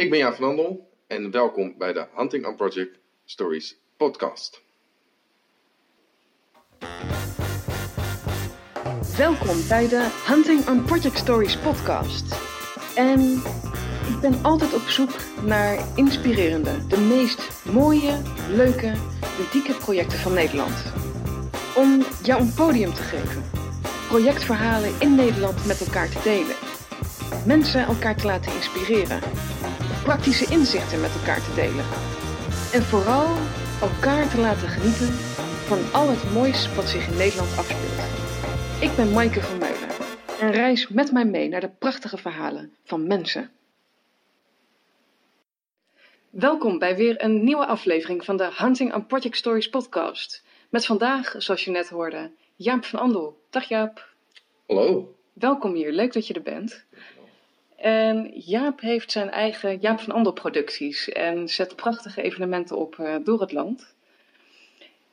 Ik ben Jaap van Andel en welkom bij de Hunting on Project Stories podcast. Welkom bij de Hunting on Project Stories podcast. En ik ben altijd op zoek naar inspirerende, de meest mooie, leuke, ludieke projecten van Nederland. Om jou een podium te geven. Projectverhalen in Nederland met elkaar te delen. Mensen elkaar te laten inspireren. Praktische inzichten met elkaar te delen. En vooral elkaar te laten genieten van al het moois wat zich in Nederland afspeelt. Ik ben Maaike van Meulen en reis met mij mee naar de prachtige verhalen van mensen. Welkom bij weer een nieuwe aflevering van de Hunting on Project Stories podcast. Met vandaag, zoals je net hoorde, Jaap van Andel. Dag Jaap. Hallo. Welkom hier, leuk dat je er bent. En Jaap heeft zijn eigen Jaap van Andel producties en zet prachtige evenementen op uh, door het land.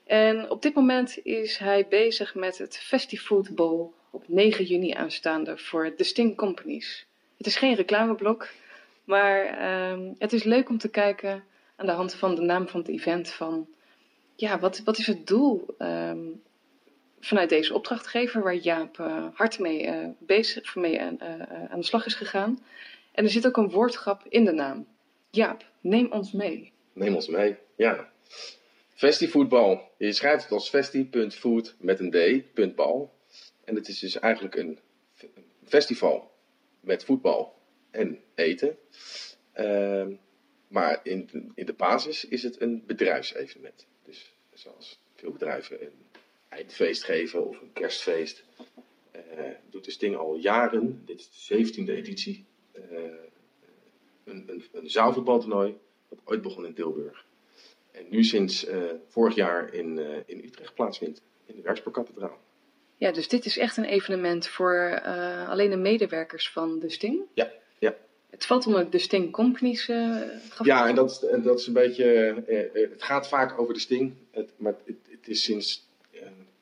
En op dit moment is hij bezig met het Festifood Bowl op 9 juni aanstaande voor Distinct Companies. Het is geen reclameblok, maar uh, het is leuk om te kijken aan de hand van de naam van het event van ja, wat, wat is het doel um, vanuit deze opdrachtgever waar Jaap uh, hard mee uh, bezig mee uh, aan de slag is gegaan. En er zit ook een woordgrap in de naam. Jaap, neem ons mee. Neem ons mee, ja. Festivoetbal. Je schrijft het als festi.food met een d, punt bal. En het is dus eigenlijk een festival met voetbal en eten. Uh, maar in, in de basis is het een bedrijfsevenement. Dus zoals veel bedrijven eindfeest geven of een kerstfeest. Uh, doet de Sting al jaren, dit is de 17e editie, uh, een, een, een zaalvoetbaltoernooi dat ooit begon in Tilburg. En nu sinds uh, vorig jaar in, in Utrecht plaatsvindt, in de Werkspoorkathedraal. Ja, dus dit is echt een evenement voor alleen de medewerkers van de Sting? Ja, ja. Het valt onder de Sting Companies. Uh, ja, en dat, en dat is een beetje. Het gaat vaak over de Sting, het, maar het, het is sinds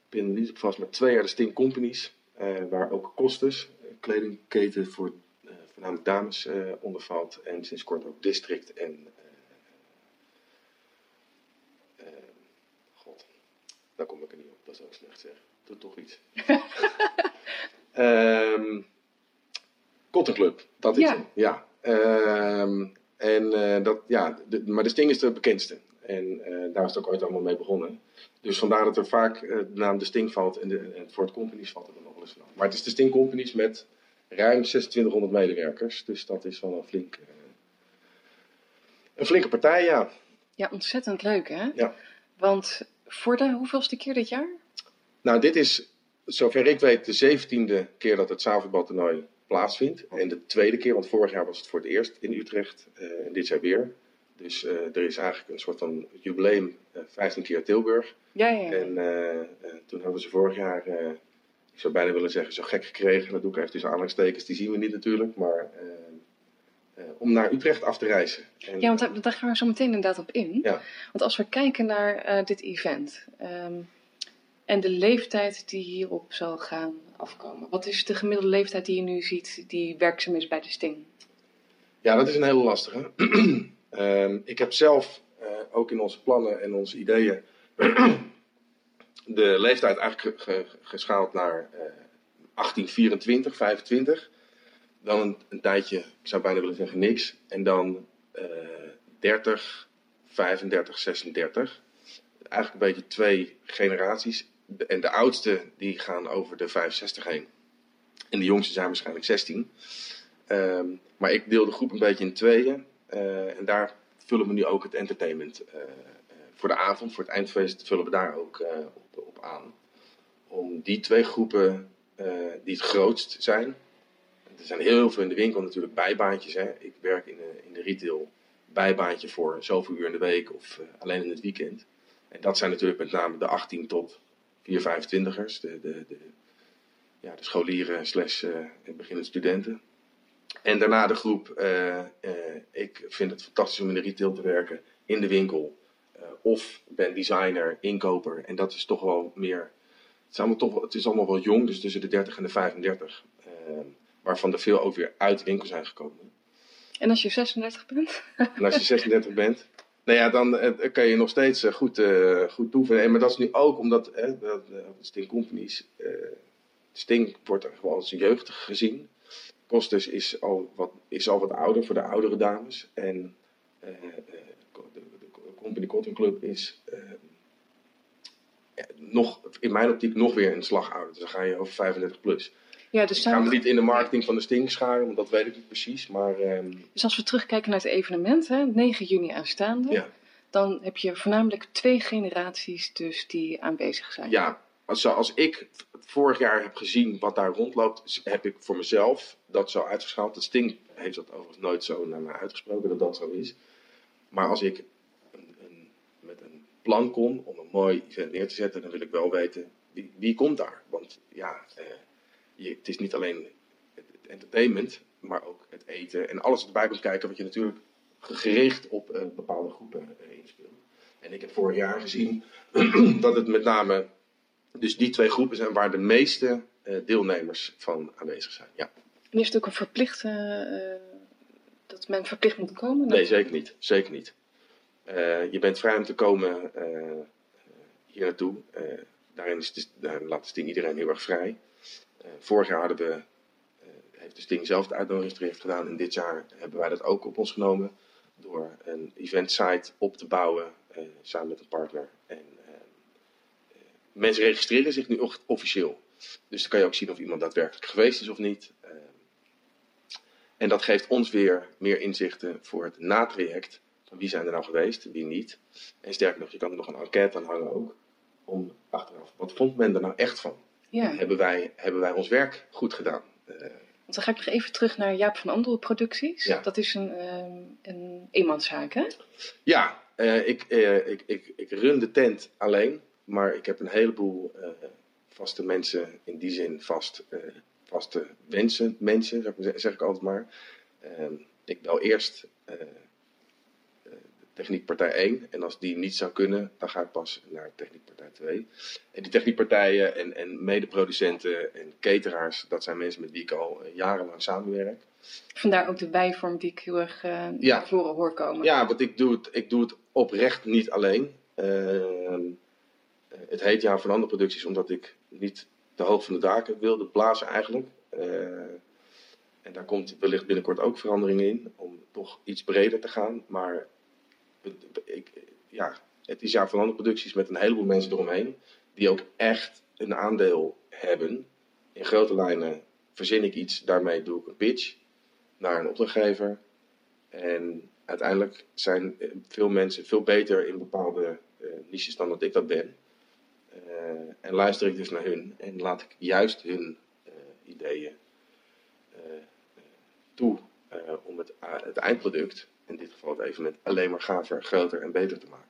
op vast, maar twee jaar de Sting Companies. Uh, waar ook Kostes, kledingketen voor uh, voornamelijk dames onder valt. En sinds kort ook District en. God, daar kom ik er niet op, dat is ook slecht zeg. Doe toch iets. um, Cotton Club, dat is Ja. hem. Ja. Um, en dat, ja, de, maar de Sting is de bekendste. En uh, daar is het ook ooit allemaal mee begonnen. Dus vandaar dat er vaak uh, de naam de Sting valt en, de, en Ford Companies valt er dan nog wel eens vanaf. Maar het is de Sting Companies met ruim 2600 medewerkers. Dus dat is wel een, flink, uh, een flinke partij, ja. Ja, ontzettend leuk hè? Ja. Want voor de hoeveelste keer dit jaar? Nou, dit is, zover ik weet, de zeventiende keer dat het zaalvoetbaltoernooi plaatsvindt. En de tweede keer, want vorig jaar was het voor het eerst in Utrecht en dit jaar weer. Dus uh, er is eigenlijk een soort van jubileum, uh, 15 keer Tilburg. Ja, ja. En uh, toen hebben ze vorig jaar, ik zou bijna willen zeggen, zo gek gekregen. Dat doe ik even tussen aanhalingstekens, die zien we niet natuurlijk. Maar om naar Utrecht af te reizen. En, ja, want daar, daar, gaan we zo meteen inderdaad op in. Ja. Want als we kijken naar dit event um, en de leeftijd die hierop zal gaan afkomen. Wat is de gemiddelde leeftijd die je nu ziet die werkzaam is bij de Sting? Ja, dat is een hele lastige. Um, ik heb zelf uh, ook in onze plannen en onze ideeën de leeftijd eigenlijk ge, ge, geschaald naar uh, 18, 24, 25. Dan een, tijdje, ik zou bijna willen zeggen niks. En dan uh, 30, 35, 36. Eigenlijk een beetje twee generaties. En de oudste die gaan over de 65 heen. En de jongste zijn waarschijnlijk 16. Um, maar ik deel de groep een beetje in tweeën. Uh, en daar vullen we nu ook het entertainment uh, uh, voor de avond, voor het eindfeest, vullen we daar ook op, op, aan. Om die twee groepen die het grootst zijn. Er zijn heel veel in de winkel natuurlijk bijbaantjes. Hè. Ik werk in de, in de retail bijbaantje voor zoveel uur in de week of alleen in het weekend. En dat zijn natuurlijk met name de 18 tot 4, 25ers, de, de, de, ja, de scholieren slash beginnende studenten. En daarna de groep, uh, uh, ik vind het fantastisch om in de retail te werken, in de winkel. Uh, of ben designer, inkoper. En dat is toch wel meer, het is allemaal, toch, wel, het is allemaal wel jong, dus tussen de 30 en de 35. waarvan er veel ook weer uit de winkel zijn gekomen. En als je 36 bent? En als je 36 bent, nou ja, dan eh, kan je nog steeds eh, goed, goed toeven. En, maar dat is nu ook omdat eh, dat, Sting Companies, Sting wordt er gewoon als jeugdig gezien. Kostes is al wat, is al wat ouder voor de oudere dames. En de, de, Company Cotton Club is nog, in mijn optiek nog weer een slag ouder. Dus dan ga je over 35 plus. Ja, dus ik ga me niet in de marketing van de Sting scharen, want dat weet ik niet precies. Maar, ehm, Dus als we terugkijken naar het evenement, hè, 9 juni aanstaande, ja. dan heb je voornamelijk twee generaties dus die aanwezig zijn. Ja, als, als ik vorig jaar heb gezien wat daar rondloopt, heb ik voor mezelf dat zo uitgeschaald. De Sting heeft dat overigens nooit zo naar mij uitgesproken dat dat zo is. Maar als ik een, een, met een plan kom om een mooi event neer te zetten, dan wil ik wel weten wie, wie komt daar. Want ja, eh, je, het is niet alleen het, entertainment, maar ook het eten en alles erbij komt kijken wat je natuurlijk gericht op uh, bepaalde groepen uh, inspeelt. En ik heb vorig jaar gezien dat het met name dus die twee groepen zijn waar de meeste uh, deelnemers van aanwezig zijn. Ja. En is het ook een verplichte, dat men verplicht moet komen? Nee, zeker niet. Zeker niet. je bent vrij om te komen hier naartoe. daarin is het, daar laat het ding iedereen heel erg vrij. Eh, vorig jaar hadden we, eh, heeft de Sting zelf de uitnodiging gedaan. En dit jaar hebben wij dat ook op ons genomen. Door een event site op te bouwen eh, samen met een partner. En mensen registreren zich nu officieel. Dus dan kan je ook zien of iemand daadwerkelijk geweest is of niet. En dat geeft ons weer meer inzichten voor het natraject. Van wie zijn er nou geweest, wie niet. En sterker nog, je kan er nog een enquête aan hangen ook. Om achteraf, wat vond men er nou echt van? Ja. Hebben, wij, hebben wij ons werk goed gedaan? Uh, Want dan ga ik nog even terug naar Jaap van Andel Producties. Ja. Dat is een, uh, een eenmanszaak, hè? Ja, uh, ik, ik, ik, ik run de tent alleen. Maar ik heb een heleboel vaste mensen, in die zin vast, vaste wensen, mensen, zeg, zeg ik altijd maar. Ehm, ik bel eerst techniekpartij 1. En als die niet zou kunnen, dan ga ik pas naar techniekpartij 2. En die techniekpartijen en, en medeproducenten en cateraars, dat zijn mensen met wie ik al eh, jarenlang samenwerk. Vandaar ook de bijvorm die ik heel erg uh, ja. naar voren hoor komen. Ja, want ik doe het, ik doe het oprecht niet alleen. Uh, het heet Ja van andere producties omdat ik niet te hoog van de daken wilde blazen eigenlijk. Uh, en daar komt wellicht binnenkort ook verandering in, om toch iets breder te gaan. Maar ik, ja, het is jaar van andere producties met een heleboel mensen eromheen. Die ook echt een aandeel hebben. In grote lijnen verzin ik iets, daarmee doe ik een pitch naar een opdrachtgever. En uiteindelijk zijn veel mensen veel beter in bepaalde niches dan dat ik dat ben. Uh, en luister ik dus naar hun en laat ik juist hun uh, ideeën toe om het, het eindproduct in dit geval het evenement, alleen maar gaver, groter en beter te maken.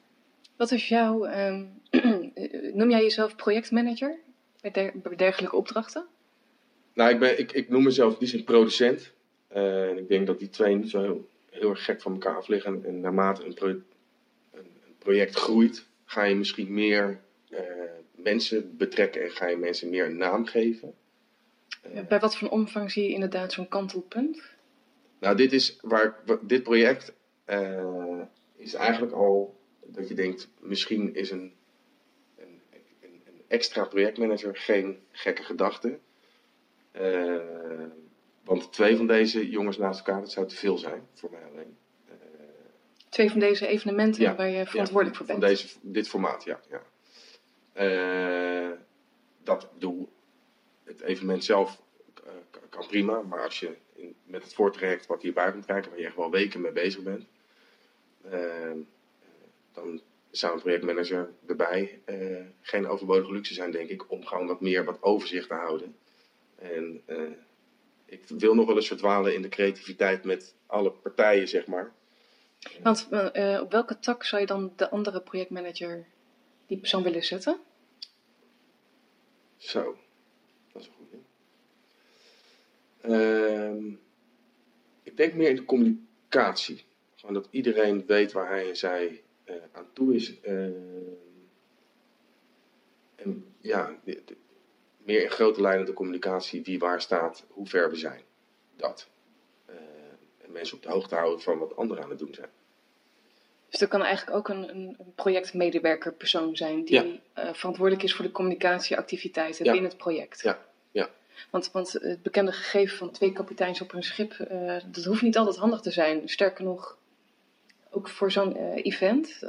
Wat is jouw, um, noem jij jezelf projectmanager bij, der, bij, dergelijke opdrachten? Nou, ik, ben, ik, ik noem mezelf die zin producent. Uh, en ik denk dat die twee niet zo heel, heel erg gek van elkaar af liggen. En naarmate een, pro, een, een project groeit, ga je misschien meer uh, mensen betrekken en ga je mensen meer een naam geven. Bij wat voor omvang zie je inderdaad zo'n kantelpunt? Nou, dit, is waar, dit project uh, is eigenlijk al dat je denkt, misschien is een, een, een, een extra projectmanager geen gekke gedachte. Uh, want twee van deze jongens naast elkaar, dat zou te veel zijn voor mij alleen. Uh, twee van deze evenementen ja, waar je verantwoordelijk ja, voor bent? Van deze, dit formaat, ja. ja. Dat bedoel, het evenement zelf kan prima, maar als je in, met het voortraject wat hierbij komt kijken, waar je echt wel weken mee bezig bent, uh, dan zou een projectmanager erbij geen overbodige luxe zijn, denk ik, om gewoon wat meer wat overzicht te houden. En ik wil nog wel eens verdwalen in de creativiteit met alle partijen, zeg maar. Want op welke tak zou je dan de andere projectmanager die persoon willen zetten? Zo, dat is een goede. Uh, ik denk meer in de communicatie. Gewoon dat iedereen weet waar hij en zij uh, aan toe is. Uh, en ja, meer in grote lijnen de communicatie, wie waar staat, hoe ver we zijn. Dat. Uh, En mensen op de hoogte houden van wat anderen aan het doen zijn. Dus er kan eigenlijk ook een, een, projectmedewerker persoon zijn die Ja. eh, verantwoordelijk is voor de communicatieactiviteiten Ja. binnen het project. Ja, ja. Want, want het bekende gegeven van twee kapiteins op een schip, eh, dat hoeft niet altijd handig te zijn. Sterker nog, ook voor zo'n eh, event.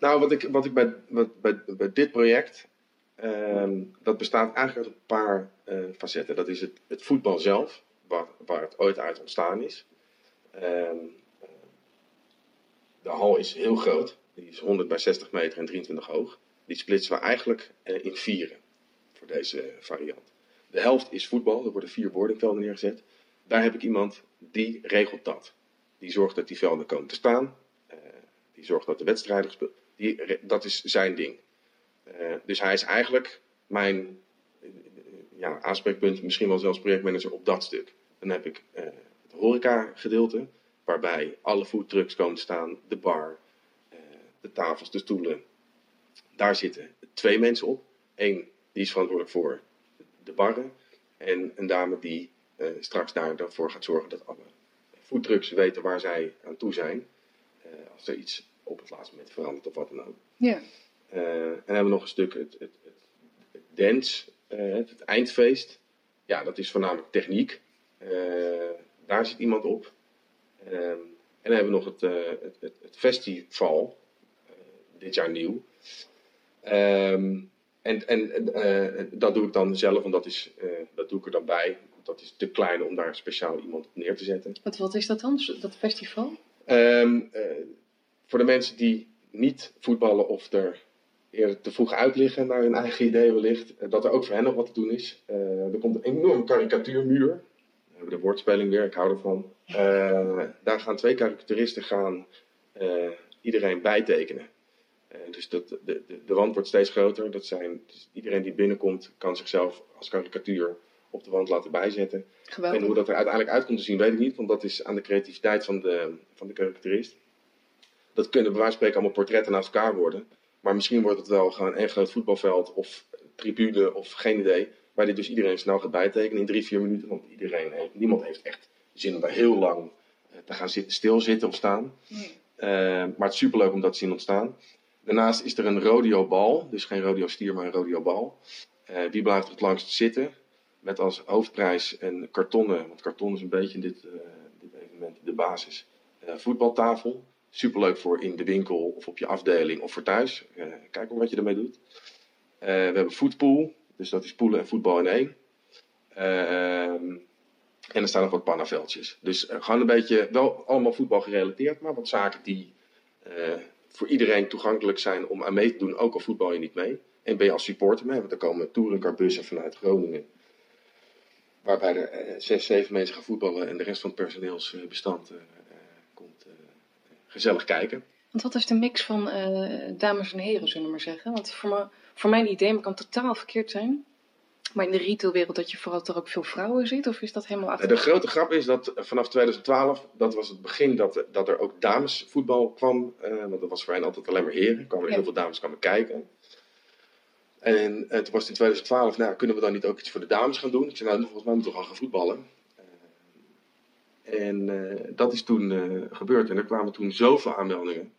Nou, wat ik, wat ik bij, wat, bij, bij dit project, ehm, dat bestaat eigenlijk uit een paar facetten. Dat is het, het voetbal zelf, waar, waar het ooit uit ontstaan is. Ehm, eh, de hal is heel groot, die is 100 bij 60 meter en 23 hoog. Die splitsen we eigenlijk eh, in vieren voor deze variant. De helft is voetbal, er worden vier boardingvelden neergezet. Daar heb ik iemand die regelt dat. Die zorgt dat die velden komen te staan. Eh, die zorgt dat de wedstrijden gespeeld die, Dat is zijn ding. Eh, dus hij is eigenlijk mijn eh, ja, aanspreekpunt, misschien wel zelfs projectmanager op dat stuk. Dan heb ik eh, het horeca gedeelte, waarbij alle foodtrucks komen te staan, de bar, eh, de tafels, de stoelen. Daar zitten twee mensen op. Eén die is verantwoordelijk voor de barren. En een dame die eh, straks daar, daarvoor gaat zorgen dat alle foodtrucks weten waar zij aan toe zijn. eh, als er iets op het laatste moment verandert of wat dan ook. ja. En dan hebben we nog een stuk het, het, het, het dance, het, het eindfeest. Ja, dat is voornamelijk techniek. Daar zit iemand op. Ehm, en dan hebben we nog het, eh, het, het, het festival, eh, dit jaar nieuw. Ehm, en en eh, dat doe ik dan zelf, want dat, is, dat doe ik er dan bij. Dat is te klein om daar speciaal iemand op neer te zetten. Wat, wat is dat dan, dat festival? Ehm, eh, voor de mensen die niet voetballen of er eerder te vroeg uit liggen naar hun eigen idee wellicht, dat er ook voor hen nog wat te doen is. Er komt een enorm karikatuurmuur. We hebben de woordspeling weer, ik hou ervan. Eh, daar gaan twee karikaturisten gaan eh, iedereen bijtekenen. Eh, dus dat, de, de, de wand wordt steeds groter. Dat zijn, dus iedereen die binnenkomt kan zichzelf als karikatuur op de wand laten bijzetten. En Geweldig. hoe dat er uiteindelijk uit komt te zien, weet ik niet, want dat is aan de creativiteit van de, van de karikaturist. Dat kunnen bij wijze van spreken allemaal portretten naast elkaar worden. Maar misschien wordt het wel gewoon een groot voetbalveld of tribune of geen idee. Waar dit dus iedereen snel gaat bijtekenen in drie, vier minuten. Want iedereen heeft, niemand heeft echt zin om daar heel lang eh, te gaan zitten, stilzitten of staan. Nee. Eh, maar het is superleuk om dat te zien ontstaan. Daarnaast is er een rodeo-bal, dus geen rodeo-stier, maar een rodeo-bal. Eh, wie blijft er het langst zitten? Met als hoofdprijs een kartonnen, want karton is een beetje in dit, eh, dit evenement de basis. voetbaltafel. Superleuk voor in de winkel of op je afdeling of voor thuis. Kijk maar wat je ermee doet. We hebben voetpool, dus dat is poelen en voetbal in één. Ehm, en er staan nog wat pannaveldjes. Dus eh, gewoon een beetje, wel allemaal voetbal gerelateerd, maar wat zaken die eh, voor iedereen toegankelijk zijn om aan mee te doen, ook al voetbal je niet mee. En ben je als supporter mee, want er komen touringcarbussen vanuit Groningen. Waarbij er eh, zes, zeven mensen gaan voetballen en de rest van het personeelsbestand komt gezellig kijken. Want wat is de mix van eh, dames en heren, zullen we maar zeggen? Want voor, me, voor mijn idee, maar kan totaal verkeerd zijn. Maar in de retailwereld dat je vooral toch ook veel vrouwen ziet? Of is dat helemaal Eh, achter? De grote grap is dat vanaf 2012, dat was het begin dat, dat er ook damesvoetbal kwam. eh, want dat was voor hen altijd alleen maar heren. Er kwamen Ja. heel veel dames kwamen kijken. En eh, toen was het in 2012, nou kunnen we dan niet ook iets voor de dames gaan doen? Ik zei, nou volgens mij moeten we gewoon gaan voetballen. Eh, en eh, dat is toen eh, gebeurd. En er kwamen toen zoveel aanmeldingen.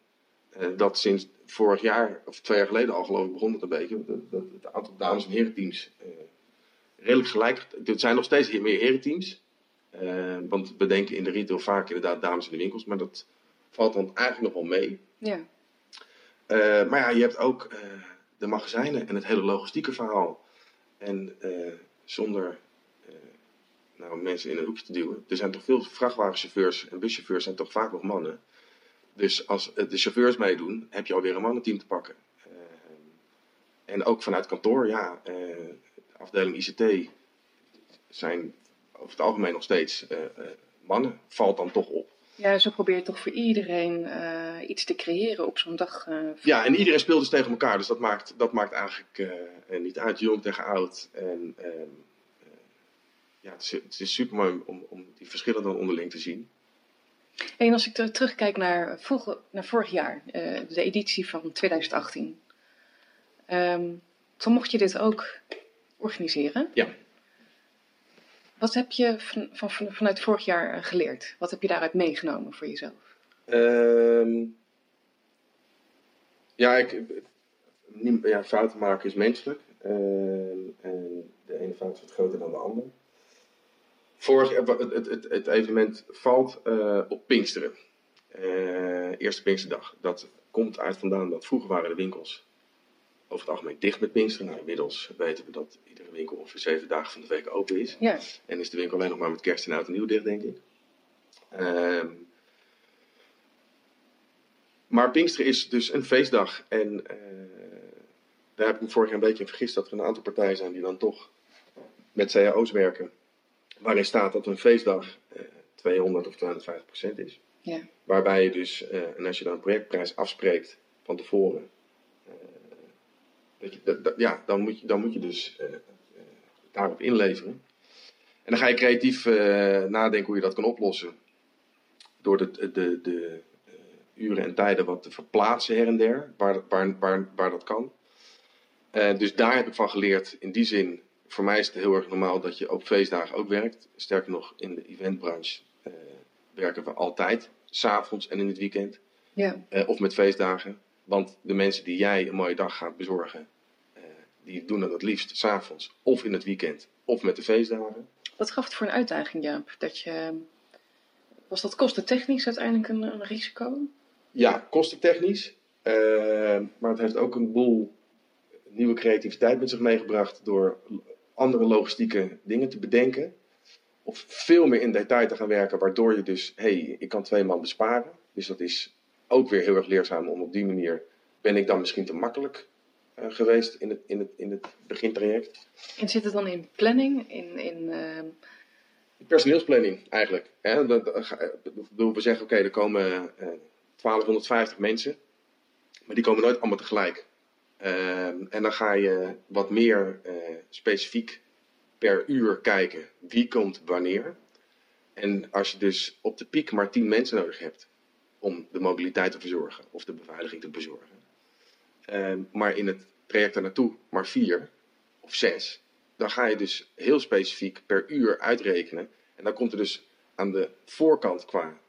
Eh, dat sinds vorig jaar, of twee jaar geleden al geloof ik, begon het een beetje. Dat, dat het aantal dames- en herenteams eh, redelijk gelijk. Er zijn nog steeds meer herenteams. Eh, want we denken in de retail vaak inderdaad dames in de winkels. Maar dat valt dan eigenlijk nog wel mee. Ja. Maar ja, je hebt ook de magazijnen en het hele logistieke verhaal. En zonder nou, mensen in een hoekje te duwen. Er zijn toch veel vrachtwagenchauffeurs en buschauffeurs zijn toch vaak nog mannen. Dus als de chauffeurs meedoen, heb je alweer een mannenteam te pakken. Eh, en ook vanuit kantoor, ja, eh, de afdeling ICT zijn over het algemeen nog steeds eh, mannen. Valt dan toch op. ja, zo probeer je toch voor iedereen iets te creëren op zo'n dag. Ja, en iedereen speelt dus tegen elkaar. Dus dat maakt, dat maakt eigenlijk niet uit, jong tegen oud. En ehm, eh, ja, het is, het is super mooi om, om die verschillen dan onderling te zien. En als ik ter- terugkijk naar, naar vorig jaar, eh, de editie van 2018. Ehm, toen mocht je dit ook organiseren. Ja. Wat heb je van, van, van- vanuit vorig jaar eh, geleerd? Wat heb je daaruit meegenomen voor jezelf? Ehm, ja, ik, ja, fouten maken is menselijk. Ehm, en de ene fout wat groter dan de andere. Vorig, het, het, het, het evenement valt eh, op Pinksteren. Eh, eerste Pinksterdag. Dat komt uit vandaan dat vroeger waren de winkels over het algemeen dicht met Pinksteren. Nou, inmiddels weten we dat iedere winkel ongeveer zeven dagen van de week open is. Ja, En is de winkel alleen nog maar met kerst en oud en nieuw dicht, denk ik. Ehm, maar Pinksteren is dus een feestdag. En eh, daar heb ik me vorig jaar een beetje in vergist dat er een aantal partijen zijn die dan toch met cao's werken. Waarin staat dat een feestdag eh 200 of 250 procent is. ja. Waarbij je dus, eh, en als je dan een projectprijs afspreekt van tevoren, eh, dat je, dat, dat- ja, dan, moet je, dan moet je dus eh, eh, daarop inleveren. En dan ga je creatief eh, nadenken hoe je dat kan oplossen. Door de, de, de, de, eh, uren en tijden wat te verplaatsen her en der, waar, dat- waar, waar, waar dat kan. Eh, dus daar heb ik van geleerd. In die zin, voor mij is het heel erg normaal dat je op feestdagen ook werkt. Sterker nog, in de eventbranche eh, werken we altijd. S'avonds en in het weekend. ja. eh, of met feestdagen. Want de mensen die jij een mooie dag gaat bezorgen, eh, die doen dat het liefst s'avonds of in het weekend of met de feestdagen. Wat gaf het voor een uitdaging, Jaap? Dat je, was dat kostentechnisch uiteindelijk een, een risico? Ja, kostentechnisch. maar het heeft ook een boel nieuwe creativiteit met zich meegebracht door andere logistieke dingen te bedenken. Of veel meer in detail te gaan werken, waardoor je dus, hé, hey, ik kan twee man besparen. Dus dat is ook weer heel erg leerzaam om op die manier, ben ik dan misschien te makkelijk eh, geweest in het, in, het, in het begintraject. En zit het dan in planning? In, in, ehm, Personeelsplanning eigenlijk. Hè? Dat, we zeggen, oké, er komen eh 1250 mensen, maar die komen nooit allemaal tegelijk. Ehm, en dan ga je wat meer eh, specifiek per uur kijken wie komt wanneer. En als je dus op de piek maar 10 mensen nodig hebt om de mobiliteit te verzorgen of de beveiliging te bezorgen, ehm, maar in het traject naartoe maar 4 of 6, dan ga je dus heel specifiek per uur uitrekenen. En dan komt er dus aan de voorkant qua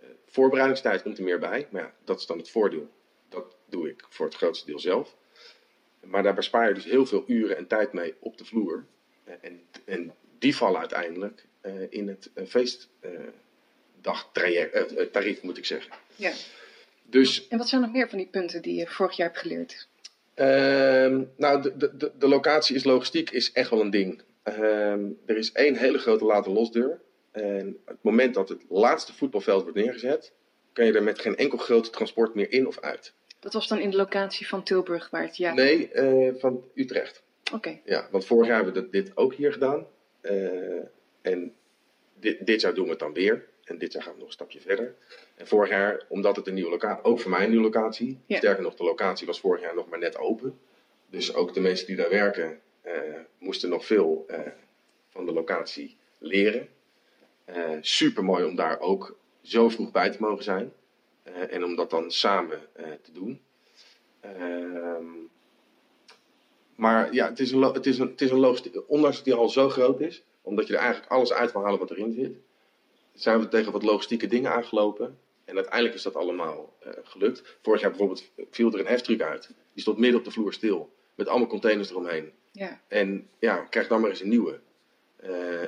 eh, voorbereidingstijd komt er meer bij. Maar ja, dat is dan het voordeel. Dat doe ik voor het grootste deel zelf. Maar daar bespaar je dus heel veel uren en tijd mee op de vloer. Eh, en, en die vallen uiteindelijk eh, in het uh, feestdagtarief, moet ik zeggen. ja. Dus En wat zijn nog meer van die punten die je vorig jaar hebt geleerd? Ehm, nou, de, de, de, locatie is logistiek is echt wel een ding. Ehm, er is één hele grote laten losdeur. En op het moment dat het laatste voetbalveld wordt neergezet, kan je er met geen enkel groot transport meer in of uit. Dat was dan in de locatie van Tilburg waar het ja. Nee, eh, van Utrecht. Oké. Ja, want vorig jaar hebben we dit ook hier gedaan. Eh, en dit, dit jaar doen we het dan weer. En dit jaar gaan we nog een stapje verder. En vorig jaar, omdat het een nieuwe locatie, ook voor mij een nieuwe locatie. Ja. Sterker nog, de locatie was vorig jaar nog maar net open. Dus ook de mensen die daar werken, eh, moesten nog veel van de locatie leren. Super mooi om daar ook zo vroeg bij te mogen zijn. Eh, en om dat dan samen eh, te doen. Ehm, maar ja, het is een, het is een, het is een logistiek. Ondanks dat die al zo groot is, omdat je er eigenlijk alles uit wil halen wat erin zit, zijn we tegen wat logistieke dingen aangelopen. En uiteindelijk is dat allemaal eh, gelukt. Vorig jaar bijvoorbeeld viel er een heftruck uit. Die stond midden op de vloer stil. Met allemaal containers eromheen. Ja. En ja, krijg dan maar eens een nieuwe.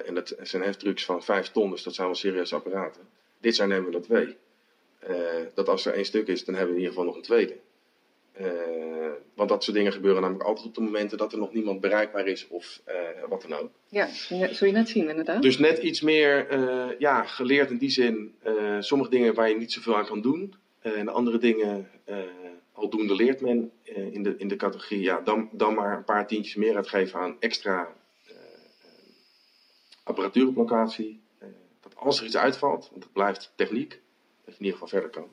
En dat zijn heftrucks van 5 ton, dus dat zijn wel serieuze apparaten. Dit we er twee. Eh, dat als er één stuk is, dan hebben we in ieder geval nog een tweede. Eh, want dat soort dingen gebeuren namelijk altijd op de momenten dat er nog niemand bereikbaar is of eh, wat dan ook. Ja, zul je, zul je net zien inderdaad. Dus net iets meer ja, geleerd in die zin. sommige dingen waar je niet zoveel aan kan doen. en andere dingen aldoende leert men in, de, in de categorie. Ja, dan, dan maar een paar tientjes meer uitgeven aan extra apparatuur op locatie. Dat als er iets uitvalt, want het blijft techniek, dat je in ieder geval verder kan.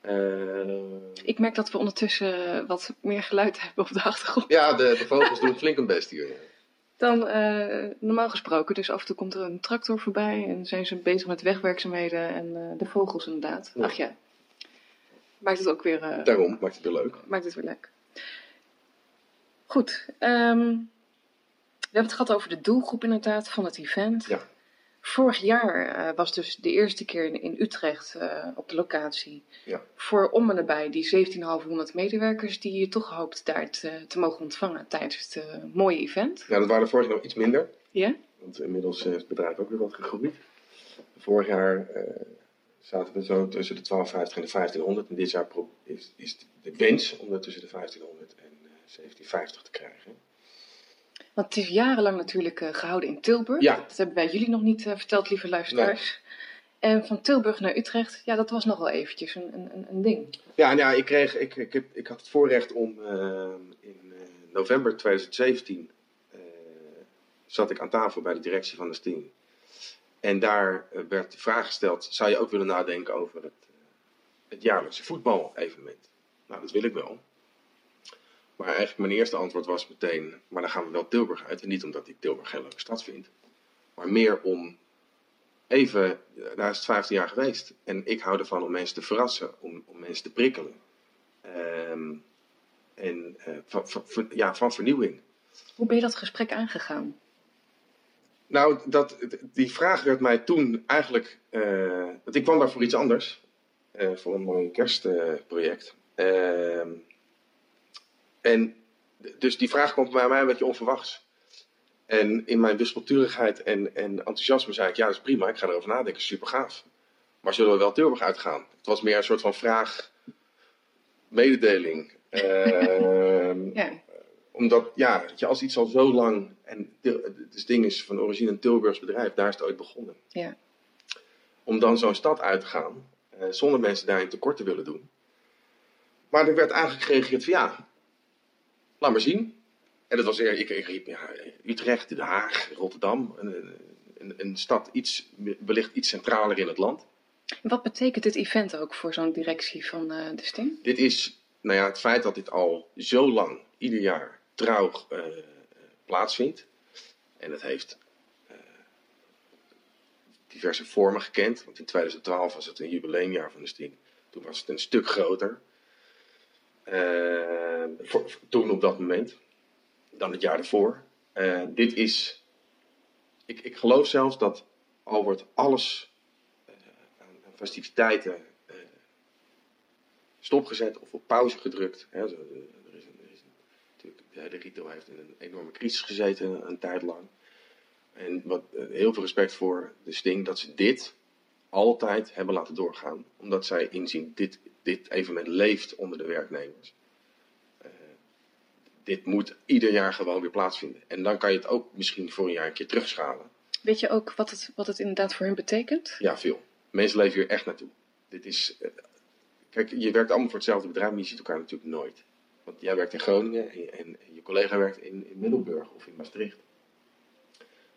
Eh, Ik merk dat we ondertussen wat meer geluid hebben op de achtergrond ja, de, de vogels doen flink hun best hier. dan eh, normaal gesproken. Dus af en toe komt er een tractor voorbij en zijn ze bezig met wegwerkzaamheden en eh, de vogels inderdaad. Ja. Ach ja, maakt het ook weer, eh, Daarom maakt het weer leuk. maakt het weer leuk. Goed, ehm, We hebben het gehad over de doelgroep inderdaad van het event. Ja. Vorig jaar eh, was dus de eerste keer in, in Utrecht eh, op de locatie. Ja. Voor om en nabij die 1700 medewerkers die je toch hoopt daar te, te mogen ontvangen tijdens het eh, mooie event. Ja, dat waren er vorig jaar nog iets minder. Ja? Want inmiddels is het bedrijf ook weer wat gegroeid. Vorig jaar zaten we zo tussen de 1250 en de 1500. En dit jaar is, is de wens om dat tussen de 1500 en eh, 1750 te krijgen. Want het is jarenlang natuurlijk eh, gehouden in Tilburg. Ja. Dat hebben wij jullie nog niet eh, verteld, lieve luisteraars. En van Tilburg naar Utrecht, ja, dat was nogal eventjes een, een, een- ding. Ja, ja, ik, kreeg, ik, ik, heb, ik had het voorrecht om eh, in november 2017 eh, zat ik aan tafel bij de directie van de Sting. En daar werd de vraag gesteld, zou je ook willen nadenken over het, het jaarlijkse voetbal-evenement? Nou, dat wil ik wel. Maar eigenlijk mijn eerste antwoord was meteen, maar dan gaan we wel Tilburg uit. En niet omdat ik Tilburg geen leuke stad vind. Maar meer om even, daar is het 15 jaar geweest. En ik hou ervan om mensen te verrassen, om, om mensen te prikkelen. Ehm, en eh, van, van, van- ja, van vernieuwing. Hoe ben je dat gesprek aangegaan? Nou, dat, die vraag werd mij toen eigenlijk. eh, want ik kwam daar voor iets anders. eh, voor een mooi kerstproject. Ehm, en dus die vraag kwam bij mij een beetje onverwachts. En in mijn wispelturigheid en, en enthousiasme zei ik: Ja, dat is prima, ik ga erover nadenken, super gaaf. Maar zullen we wel Tilburg uitgaan? Het was meer een soort van vraag, mededeling. Ehm, Ja, omdat, ja, je, als iets al zo lang. En het ding is van origine een Tilburgs bedrijf, daar is het ooit begonnen. ja. Om dan zo'n stad uit te gaan, eh, zonder mensen daarin tekort te willen doen. Maar er werd eigenlijk gereageerd van ja, laat maar zien. En dat was ik, ik riep ja, Utrecht, Den Haag, Rotterdam. Een, een, een stad iets, wellicht iets centraler in het land. Wat betekent dit event ook voor zo'n directie van eh, de Sting? Dit is, nou ja, het feit dat dit al zo lang, ieder jaar, trouw eh, plaatsvindt. En het heeft eh, diverse vormen gekend. Want in 2012 was het een jubileumjaar van de Sting. Toen was het een stuk groter. Eh, toen op dat moment. Dan het jaar ervoor. Eh, dit is... Ik, ik geloof zelfs dat al wordt alles eh, aan, festiviteiten stopgezet of op pauze gedrukt. Hè. Zo, Er is, een, een, de retail heeft in een enorme crisis gezeten een tijd lang. En wat, heel veel respect voor de Sting dat ze dit altijd hebben laten doorgaan. Omdat zij inzien, dit, dit evenement leeft onder de werknemers. Eh, dit moet ieder jaar gewoon weer plaatsvinden. En dan kan je het ook misschien voor een jaar een keer terugschalen. Weet je ook wat het, wat het inderdaad voor hun betekent? Ja, veel. Mensen leven hier echt naartoe. Dit is. eh, kijk, je werkt allemaal voor hetzelfde bedrijf, maar je ziet elkaar natuurlijk nooit. Want jij werkt in Groningen en, en, en je collega werkt in, in Middelburg of in Maastricht.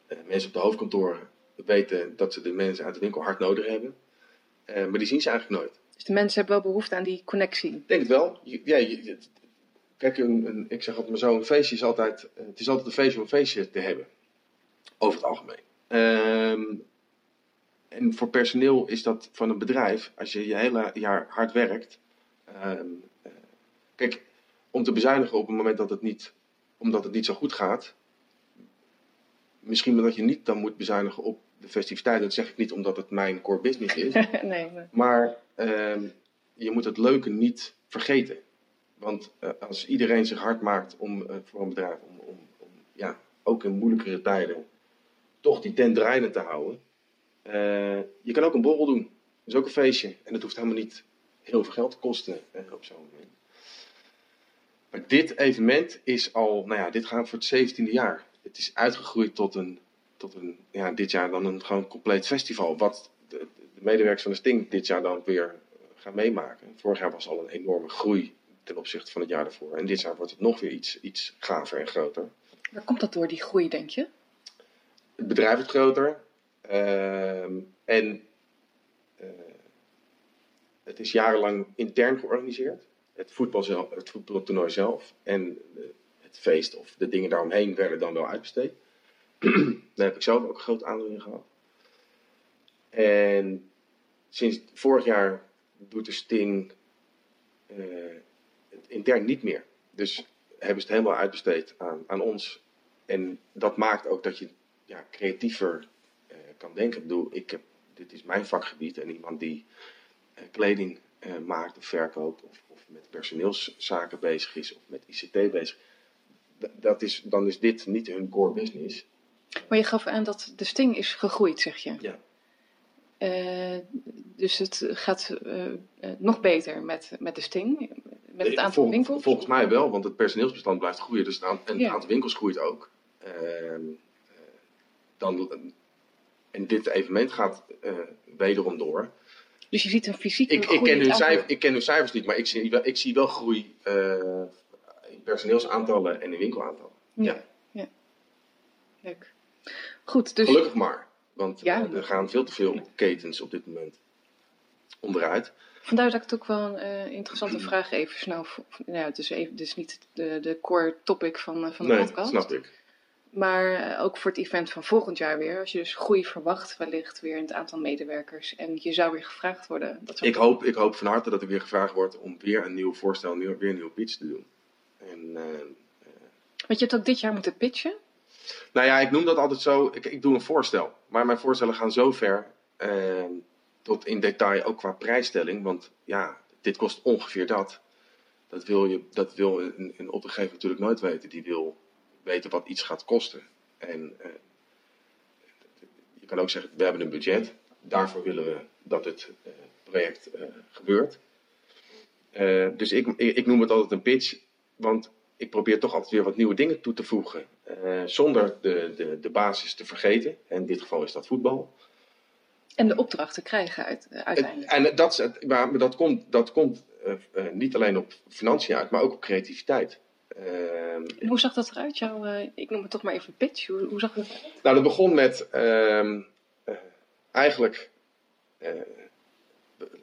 Eh, mensen op de hoofdkantoren weten dat ze de mensen uit de winkel hard nodig hebben. Eh, maar die zien ze eigenlijk nooit. Dus de mensen hebben wel behoefte aan die connectie. Ik denk het wel. Je- ja, je- kijk, een, een, ik zeg altijd maar zo, een feestje is altijd, eh, het is altijd een feestje om een feestje te hebben. Over het algemeen. Ehm, en voor personeel is dat van een bedrijf, als je je hele jaar hard werkt. ehm, eh, kijk, om te bezuinigen op het moment dat het niet, omdat het niet zo goed gaat. Misschien dat je niet dan moet bezuinigen op de festiviteiten. Dat zeg ik niet omdat het mijn core business is. nee, nee. Maar ehm, je moet het leuke niet vergeten. Want eh, als iedereen zich hard maakt om, eh, voor een bedrijf, om, om, om ja, ook in moeilijkere tijden, toch die tent draaiende te houden. eh, je kan ook een borrel doen. Dat is ook een feestje. En dat hoeft helemaal niet heel veel geld te kosten op zo'n moment. Maar dit evenement is al, nou ja, dit gaat voor het zeventiende jaar. Het is uitgegroeid tot een, tot een ja, dit jaar dan een gewoon compleet festival. Wat de, de medewerkers van de Sting dit jaar dan weer gaan meemaken. Vorig jaar was al een enorme groei ten opzichte van het jaar daarvoor. En dit jaar wordt het nog weer iets, iets gaver en groter. Waar komt dat door, die groei, denk je? Het bedrijf wordt groter. ehm, en eh, het is jarenlang intern georganiseerd. Het, voetbal zelf, het voetbaltoernooi zelf en eh, het feest of de dingen daaromheen werden dan wel uitbesteed. Daar heb ik zelf ook een groot aandeel in gehad. En sinds vorig jaar doet de Sting eh, het intern niet meer. Dus hebben ze het helemaal uitbesteed aan, aan ons en dat maakt ook dat je ja, creatiever eh, kan denken. Ik bedoel, ik heb, dit is mijn vakgebied en iemand die eh, kleding maakt of verkoopt of, of met personeelszaken bezig is of met ICT bezig. Dat is, dan is dit niet hun core business. Maar je gaf aan dat de sting is gegroeid, zeg je. Ja. Eh, dus het gaat eh, eh, nog beter met, met de sting, met het aantal vol- winkels. Volgens mij wel, want het personeelsbestand blijft groeien. Dus het aantal, en het Ja. aantal winkels groeit ook. Ehm, eh, dan, en dit evenement gaat wederom door. Dus je ziet een fysieke Ik, ik, groei ken hun het aantal- cijfers, ik ken hun cijfers niet, maar ik zie wel, ik zie wel groei in personeelsaantallen en in winkelaantallen. Ja. ja. Leuk. Goed, dus Gelukkig maar, want Ja. eh, er gaan veel te veel ketens op dit moment onderuit. vandaar dat ik het ook wel een eh, interessante vraag even snel... Nou, het is, even, het is niet de, de core topic van, eh, van de nee, podcast. snap ik. Maar ook voor het event van volgend jaar weer. Als je dus groei verwacht, wellicht weer in het aantal medewerkers. En je zou weer gevraagd worden. Dat Ik hoop, ik hoop van harte dat ik weer gevraagd word om weer een nieuw voorstel, nieuw- weer een nieuwe pitch te doen. En, Want je hebt ook dit jaar moeten pitchen. Nou ja, ik noem dat altijd zo. Ik, ik doe een voorstel. Maar mijn voorstellen gaan zo ver. eh, tot in detail ook qua prijsstelling. Want ja, dit kost ongeveer dat. Dat wil, je, dat wil een, een opdrachtgever natuurlijk nooit weten. Die wil weten wat iets gaat kosten. En eh, je kan ook zeggen, we hebben een budget. Daarvoor willen we dat het eh, project eh, gebeurt. Dus ik, ik, ik noem het altijd een pitch. Want ik probeer toch altijd weer wat nieuwe dingen toe te voegen. eh, zonder de, de, de basis te vergeten. En in dit geval is dat voetbal. En de opdrachten krijgen uit, eh, uiteindelijk. En dat, is het- maar dat komt, dat komt eh, niet alleen op financiën uit, maar ook op creativiteit. Ehm, En hoe zag dat eruit? Jouw, ik noem het toch maar even pitch. Hoe, hoe zag dat eruit? nou, dat begon met ehm, eh, eigenlijk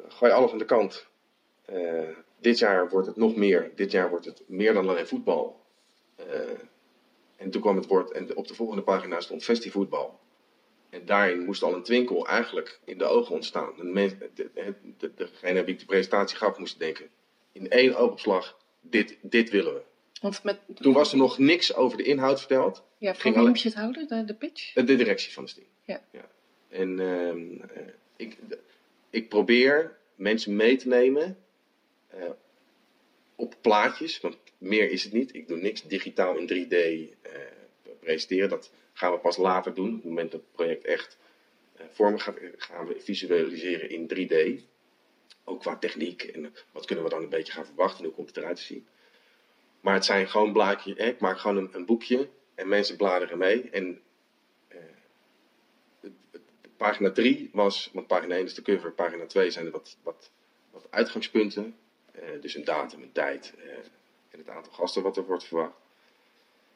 gooi alles aan de kant. Eh, dit jaar wordt het nog meer. Dit jaar wordt het meer dan alleen voetbal. Eh, en toen kwam het woord, en op de volgende pagina stond festivoetbal. En daarin moest al een twinkel eigenlijk in de ogen ontstaan. De de, de, de- degene wie ik de presentatie gaf moest denken. In één oogopslag, dit, dit willen we. Want met, Toen was er nog niks over de inhoud verteld. ja, ging alleen- moest je het houden, de, de pitch? De directie van de Sting. Ja. En ehm, eh, ik, ik probeer mensen mee te nemen eh, op plaatjes, want meer is het niet. Ik doe niks digitaal in 3D eh, presenteren. Dat gaan we pas later doen. Op het moment dat het project echt eh, vorm gaat, gaan we visualiseren in 3D. Ook qua techniek en wat kunnen we dan een beetje gaan verwachten en hoe komt het eruit te zien. Maar het zijn gewoon blaadjes. Ik maak gewoon een, een boekje en mensen bladeren mee. En pagina 3 was, want pagina 1 is de cover, pagina 2 zijn wat, wat, wat uitgangspunten. Eh, dus een datum, een tijd eh, en het aantal gasten wat er wordt verwacht.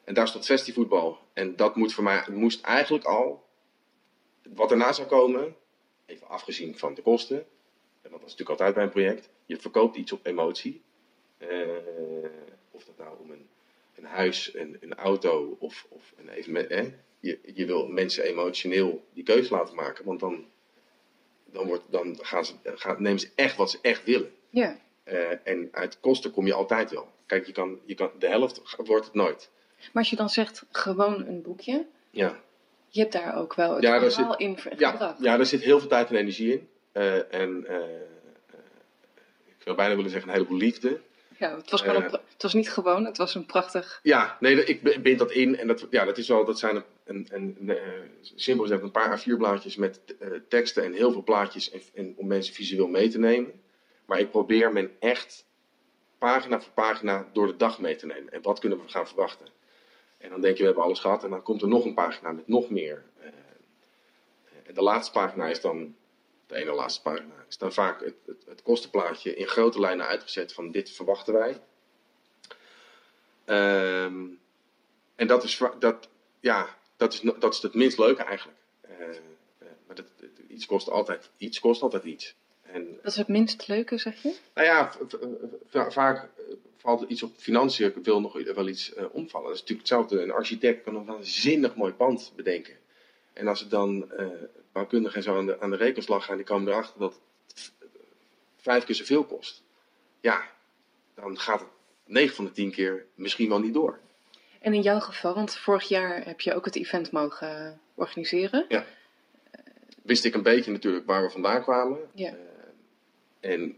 En daar stond festivoetbal. En dat moet voor mij, moest eigenlijk al, wat erna zou komen, even afgezien van de kosten. En want dat is natuurlijk altijd bij een project. Je verkoopt iets op emotie. Eh, of dat nou om een, een huis, een, een auto of, of een evenement. Hè? Je, je wil mensen emotioneel die keuze laten maken. Want dan, dan, wordt, dan gaan ze, gaan, nemen ze echt wat ze echt willen. Ja. Eh, en uit kosten kom je altijd wel. Kijk, je kan, je kan, de helft wordt het nooit. Maar als je dan zegt gewoon een boekje, Ja. je hebt daar ook wel het Ja, daar verhaal in Ja, gebracht. ja, er zit heel veel tijd en energie in. Eh, en eh, ik zou bijna willen zeggen een heleboel liefde. Ja, het, was het was niet gewoon, het was een prachtig. Ja, nee, ik bind dat in. En dat, ja, dat, is wel, dat zijn een, een, een, een, simpel gezegd een paar A4-blaadjes met eh, teksten en heel veel plaatjes en, en om mensen visueel mee te nemen. Maar ik probeer men echt pagina voor pagina door de dag mee te nemen. En wat kunnen we gaan verwachten? En dan denk je, we hebben alles gehad. En dan komt er nog een pagina met nog meer. eh, en de laatste pagina is dan, de ene laatste pagina, is dan vaak het, het, het kostenplaatje in grote lijnen uitgezet van dit verwachten wij. Ehm, en dat is, dat, ja, dat, is, dat is het minst leuke eigenlijk. Eh, eh, maar dat- iets, kost altijd, iets kost altijd iets. En, Dat is het minst leuke, zeg je? nou ja, vaak eh, valt iets op financiën, wil nog wel iets eh, omvallen. Dat is natuurlijk hetzelfde. Een architect kan een waanzinnig mooi pand bedenken. En als het dan eh bouwkundigen en zo aan de, aan de rekenslag gaan, die komen erachter dat het vijf keer zoveel kost. Ja, dan gaat het 9 van de 10 keer misschien wel niet door. En in jouw geval, want vorig jaar heb je ook het event mogen organiseren. Ja. Wist ik een beetje natuurlijk waar we vandaan kwamen. Ja. En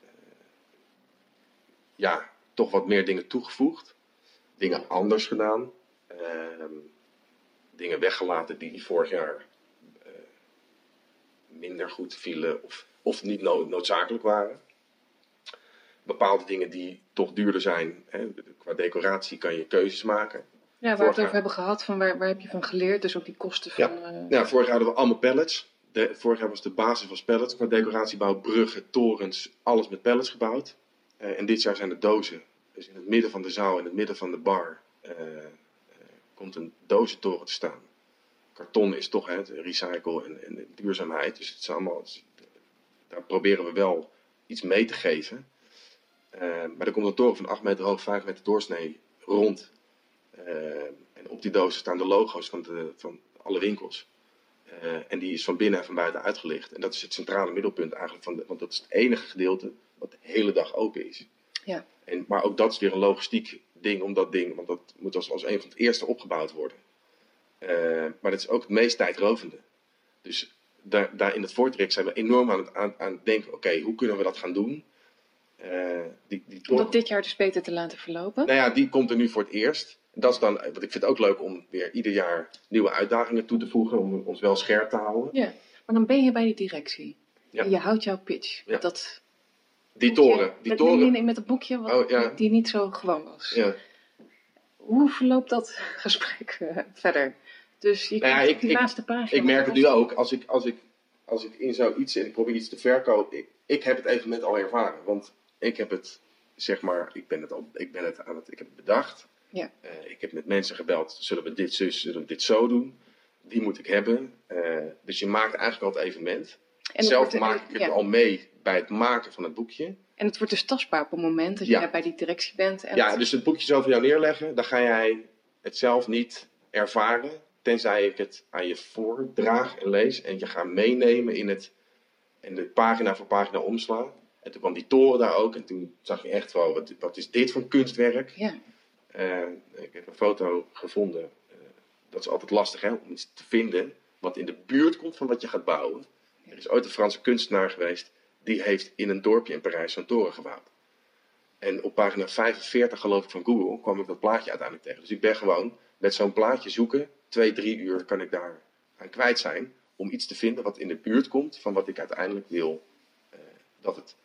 eh, ja, toch wat meer dingen toegevoegd. Dingen anders gedaan. Ehm, dingen weggelaten die vorig jaar eh, minder goed vielen of, of niet no- noodzakelijk waren. Bepaalde dingen die toch duurder zijn. Hè, qua decoratie kan je keuzes maken. Ja, waar we het over hebben gehad, van waar, waar heb je van geleerd? Dus ook die kosten van... Ja. eh, Ja, vorig jaar hadden we allemaal pallets. De, vorig jaar was de basis was pallets qua decoratiebouw, bruggen, torens, alles met pallets gebouwd. Eh, en dit jaar zijn het dozen. Dus in het midden van de zaal, in het midden van de bar, eh, eh, komt een dozentoren te staan. Karton is toch het recycle en, en de duurzaamheid. Dus het is allemaal, daar proberen we wel iets mee te geven. Maar er komt een toren van 8 meter hoog, 5 meter doorsnee rond. En op die dozen staan de logo's van, de, van alle winkels. Eh, en die is van binnen en van buiten uitgelicht. En dat is het centrale middelpunt eigenlijk. Van de, want dat is het enige gedeelte wat de hele dag open is. Ja. En, maar ook dat is weer een logistiek ding om dat ding. Want dat moet als, als een van het eerste opgebouwd worden. Eh, maar dat is ook het meest tijdrovende. Dus daar, daar in het voortrek zijn we enorm aan het, aan, aan het denken. Oké, hoe kunnen we dat gaan doen? Eh, die, die om dat dit jaar dus beter te laten verlopen. nou ja, die komt er nu voor het eerst. Dat is dan, want ik vind het ook leuk om weer ieder jaar nieuwe uitdagingen toe te voegen. Om ons wel scherp te houden. Ja, maar dan ben je bij die directie. Ja. En je houdt jouw pitch. Ja. Dat Die boekje- toren, die toren. Met het boekje wat, Oh, ja. die niet zo gewoon was. Ja. Hoe verloopt dat gesprek eh, verder? Dus je Nou ja, ik- die ik- laatste pagina. Ik merk het nu ook, als ik, als ik, als ik in zoiets en ik probeer iets te verkopen. Ik, ik heb het evenement al ervaren. Want ik heb het, zeg maar, ik ben het, al, ik ben het aan het, ik heb het bedacht. Ja. Eh, ik heb met mensen gebeld, zullen we dit zus, zullen we dit zo doen? Die moet ik hebben. Eh, dus je maakt eigenlijk al het evenement. En Zelf maak ik het ja. al mee bij het maken van het boekje. En het wordt dus tastbaar op het moment dat Ja. je bij die directie bent. En Ja, het- dus het boekje zo voor jou neerleggen, dan ga jij het zelf niet ervaren. Tenzij ik het aan je voordraag en lees. En je gaat meenemen in het. En de pagina voor pagina omslaan. En toen kwam die toren daar ook. En toen zag je echt wel, wat, wat is dit voor kunstwerk? ja. Eh, ik heb een foto gevonden. Eh, dat is altijd lastig hè, om iets te vinden wat in de buurt komt van wat je gaat bouwen. Er is ooit een Franse kunstenaar geweest. Die heeft in een dorpje in Parijs zo'n toren gebouwd. En op pagina 45 geloof ik van Google kwam ik dat plaatje uiteindelijk tegen. Dus ik ben gewoon met zo'n plaatje zoeken. Twee, drie uur kan ik daar aan kwijt zijn. Om iets te vinden wat in de buurt komt van wat ik uiteindelijk wil eh, dat het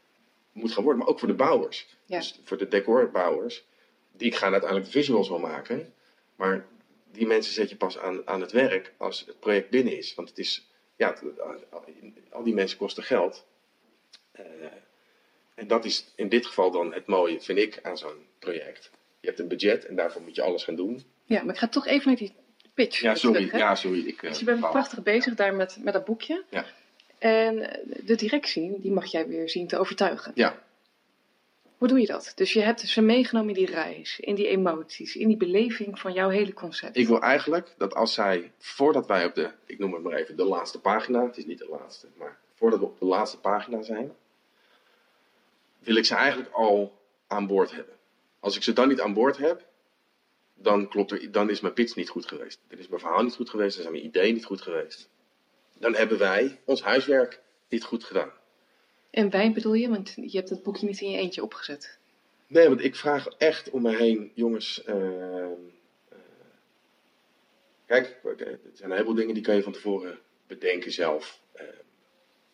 moet gaan worden. Maar ook voor de bouwers. Ja. Dus voor de decorbouwers. Die gaan uiteindelijk de visuals wel maken. Maar die mensen zet je pas aan, aan het werk als het project binnen is. Want het is, ja, het- al die mensen kosten geld. Eh, en dat is in dit geval dan het mooie, vind ik, aan zo'n project. Je hebt een budget en daarvoor moet je alles gaan doen. ja, maar ik ga toch even naar die pitch Ja, sorry. terug. ja, sorry. Ik, eh, Dus je bent prachtig bezig daar met, met dat boekje. Ja. En de directie, die mag jij weer zien te overtuigen. Ja, Hoe doe je dat? Dus je hebt ze meegenomen in die reis, in die emoties, in die beleving van jouw hele concept. ik wil eigenlijk dat als zij, voordat wij op de, ik noem het maar even, de laatste pagina, het is niet de laatste, maar voordat we op de laatste pagina zijn, wil ik ze eigenlijk al aan boord hebben. Als ik ze dan niet aan boord heb, dan, klopt er, dan is mijn pitch niet goed geweest. Dan is mijn verhaal niet goed geweest, dan zijn mijn ideeën niet goed geweest. Dan hebben wij ons huiswerk niet goed gedaan. En wij bedoel je, want je hebt het boekje niet in je eentje opgezet. Nee, want ik vraag echt om me heen, jongens. ehm, eh, kijk, er zijn een heleboel dingen die kan je van tevoren bedenken zelf. Eh,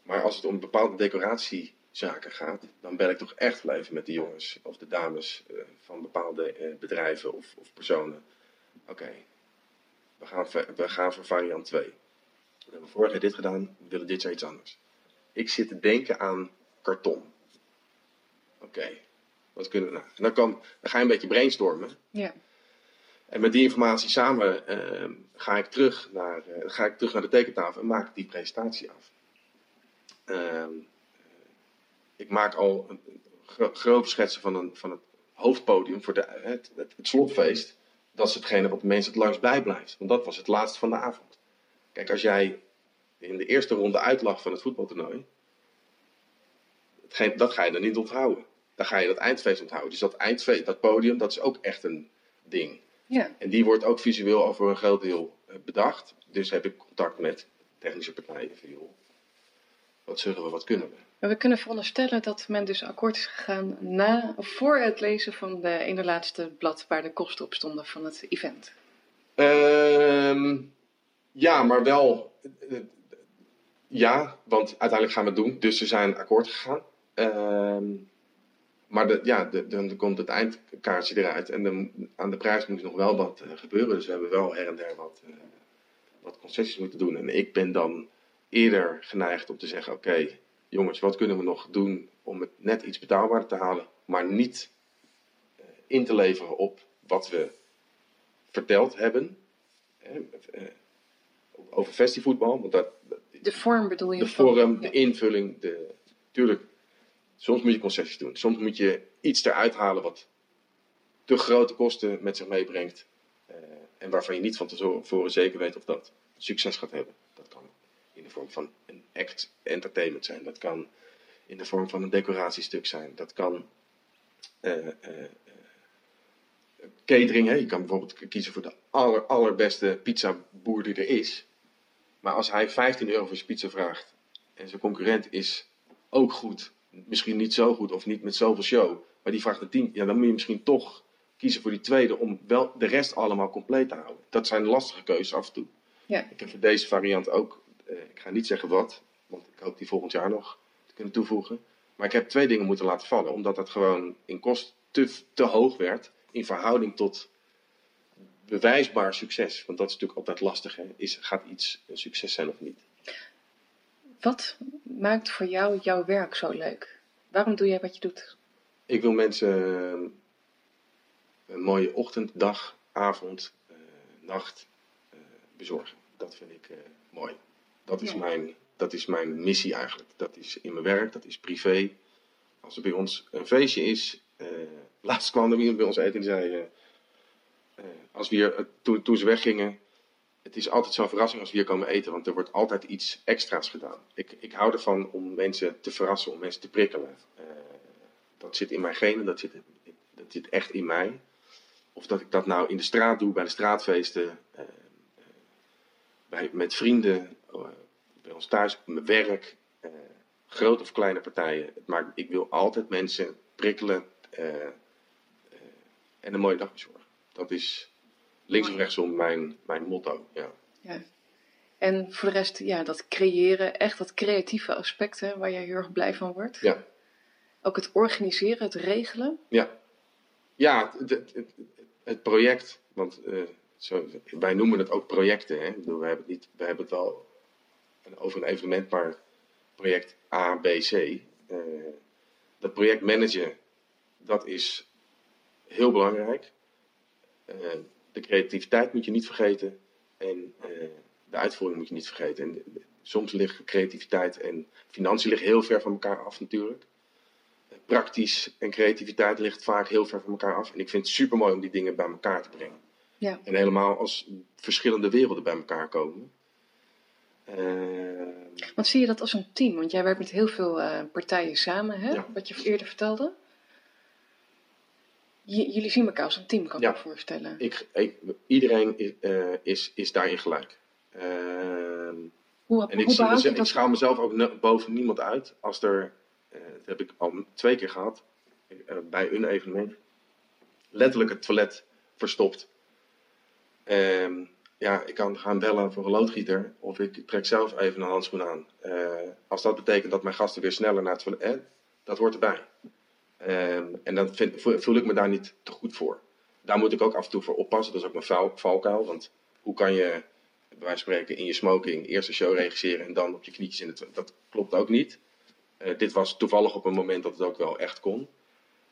maar als het om bepaalde decoratiezaken gaat, dan bel ik toch echt even met de jongens of de dames eh, van bepaalde eh, bedrijven of, of personen. Oké, we, gaan we gaan voor variant 2. We hebben vorig jaar dit gedaan, we willen dit jaar iets anders. Ik zit te denken aan karton. Oké, wat kunnen we nou? En dan, kan, dan ga je een beetje brainstormen. Ja. En met die informatie samen ehm, ga, ik terug naar, eh, ga ik terug naar de tekentafel en maak ik die presentatie af. Ehm, ik maak al een, gro- grove schetsen van, een, van het hoofdpodium voor de, het, het, het slotfeest. Dat is hetgene wat de mensen het langst bijblijft. Want dat was het laatste van de avond. Kijk, als jij in de eerste ronde uitlag van het voetbaltoernooi. hetgeen- Dat ga je dan niet onthouden. Dan ga je dat eindfeest onthouden. Dus dat eindfeest, dat podium, dat is ook echt een ding. Ja. En die wordt ook visueel al voor een groot deel eh, bedacht. Dus heb ik contact met technische partijen van joh, wat zullen we, wat kunnen we? Maar we kunnen veronderstellen dat men dus akkoord is gegaan na, voor het lezen van de ene laatste blad waar de kosten op stonden van het event. Ehm, ja, maar wel. Ja, want uiteindelijk gaan we het doen. Dus ze zijn akkoord gegaan. Ehm, maar ja, de, dan komt het eindkaartje eruit. En aan de prijs moet nog wel wat eh, gebeuren. Dus we hebben wel her en der wat, eh, wat concessies moeten doen. En ik ben dan eerder geneigd om te zeggen: Oké, jongens, wat kunnen we nog doen om het net iets betaalbaarder te halen. Maar niet eh, in te leveren op wat we verteld hebben. Over festivoetbal. Want dat, De vorm bedoel je? de van- vorm, ja. de invulling, de, tuurlijk, soms moet je concessies doen. Soms moet je iets eruit halen wat te grote kosten met zich meebrengt. eh, en waarvan je niet van tevoren zeker weet of dat succes gaat hebben. Dat kan in de vorm van een act entertainment zijn. Dat kan in de vorm van een decoratiestuk zijn. Dat kan eh, catering. Hè? Je kan bijvoorbeeld kiezen voor de aller, allerbeste pizzaboer die er is. Maar als hij 15 euro voor pizza vraagt en zijn concurrent is ook goed, misschien niet zo goed of niet met zoveel show, maar die vraagt een 10, ja, dan moet je misschien toch kiezen voor die tweede om wel de rest allemaal compleet te houden. Dat zijn lastige keuzes af en toe. Ja. Ik heb voor deze variant ook, eh, ik ga niet zeggen wat, want ik hoop die volgend jaar nog te kunnen toevoegen. Maar ik heb twee dingen moeten laten vallen, omdat dat gewoon in kost te, te hoog werd in verhouding tot bewijsbaar succes. Want dat is natuurlijk altijd lastig. Hè? Is, gaat iets een succes zijn of niet? Wat maakt voor jou jouw werk zo leuk? Waarom doe jij wat je doet? Ik wil mensen eh, een mooie ochtend, dag, avond, eh, nacht eh, bezorgen. Dat vind ik mooi. Dat is, Ja. mijn, dat is mijn missie eigenlijk. Dat is in mijn werk, dat is privé. Als er bij ons een feestje is. laatst kwam er iemand bij ons eten en die zei. Eh, als we eh, toen, toen ze weggingen. Het is altijd zo'n verrassing als we hier komen eten, want er wordt altijd iets extra's gedaan. Ik, ik hou ervan om mensen te verrassen, om mensen te prikkelen. Eh, dat zit in mijn genen, dat zit, dat zit echt in mij. Of dat ik dat nou in de straat doe, bij de straatfeesten, bij, met vrienden, bij ons thuis, op mijn werk, grote of kleine partijen. Maakt, ik wil altijd mensen prikkelen en een mooie dag bezorgen. Dat is links of rechtsom mijn, mijn motto. Ja. Ja. En voor de rest, ja, dat creëren, echt dat creatieve aspect hè, waar jij heel erg blij van wordt. Ja. Ook het organiseren, het regelen. Ja, ja het, het, het- het project, want eh, zo, wij noemen het ook projecten. Hè? Bedoel, wij, hebben het niet, wij hebben het wel over een evenement, maar project A, B, C. eh, dat project managen, dat is heel belangrijk. Eh, de creativiteit moet je niet vergeten en eh, de uitvoering moet je niet vergeten. En, eh, soms liggen creativiteit en financiën liggen heel ver van elkaar af natuurlijk praktisch en creativiteit ligt vaak heel ver van elkaar af. En ik vind het super mooi om die dingen bij elkaar te brengen. Ja. En helemaal als verschillende werelden bij elkaar komen. Want zie je dat als een team? Want jij werkt met heel veel partijen samen, hè? Ja. wat je eerder vertelde. J- jullie zien elkaar als een team, kan ik Ja. me voorstellen. ik, ik, iedereen is, eh, is, is daarin gelijk. Eh, Hoe, en ik, hoe je mezelf- ik dat? schaal mezelf ook boven niemand uit. Als er, eh, dat heb ik al twee keer gehad, eh, bij een evenement, letterlijk het toilet verstopt. Ehm, ja, ik kan gaan bellen voor een loodgieter of ik trek zelf even een handschoen aan. Als dat betekent dat mijn gasten weer sneller naar het toilet, eh, dat hoort erbij. Ehm, en dan vind, voel, ik me daar niet te goed voor. Daar moet ik ook af en toe voor oppassen. Dat is ook mijn val, valkuil. Want hoe kan je, bij wijze van spreken, in je smoking eerst een show regisseren en dan op je knietjes in het? Dat klopt ook niet. Eh, dit was toevallig op een moment dat het ook wel echt kon.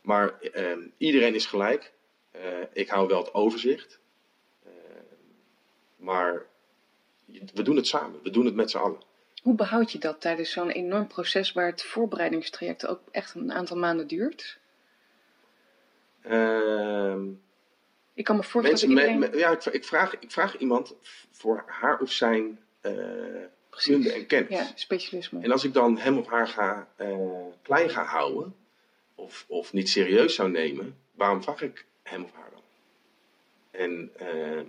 Maar ehm, iedereen is gelijk. Eh, ik hou wel het overzicht. Eh, maar we doen het samen. We doen het met z'n allen. Hoe behoud je dat tijdens zo'n enorm proces waar het voorbereidingstraject ook echt een aantal maanden duurt? Ehm, Ik kan me voorstellen mensen, dat iedereen... me- ja, ik, ik, vraag, ik vraag iemand voor haar of zijn eh kunde en kennis. Ja, specialisme. En als ik dan hem of haar ga, eh, klein ga houden, of, of niet serieus zou nemen, waarom vraag ik hem of haar dan? En eh,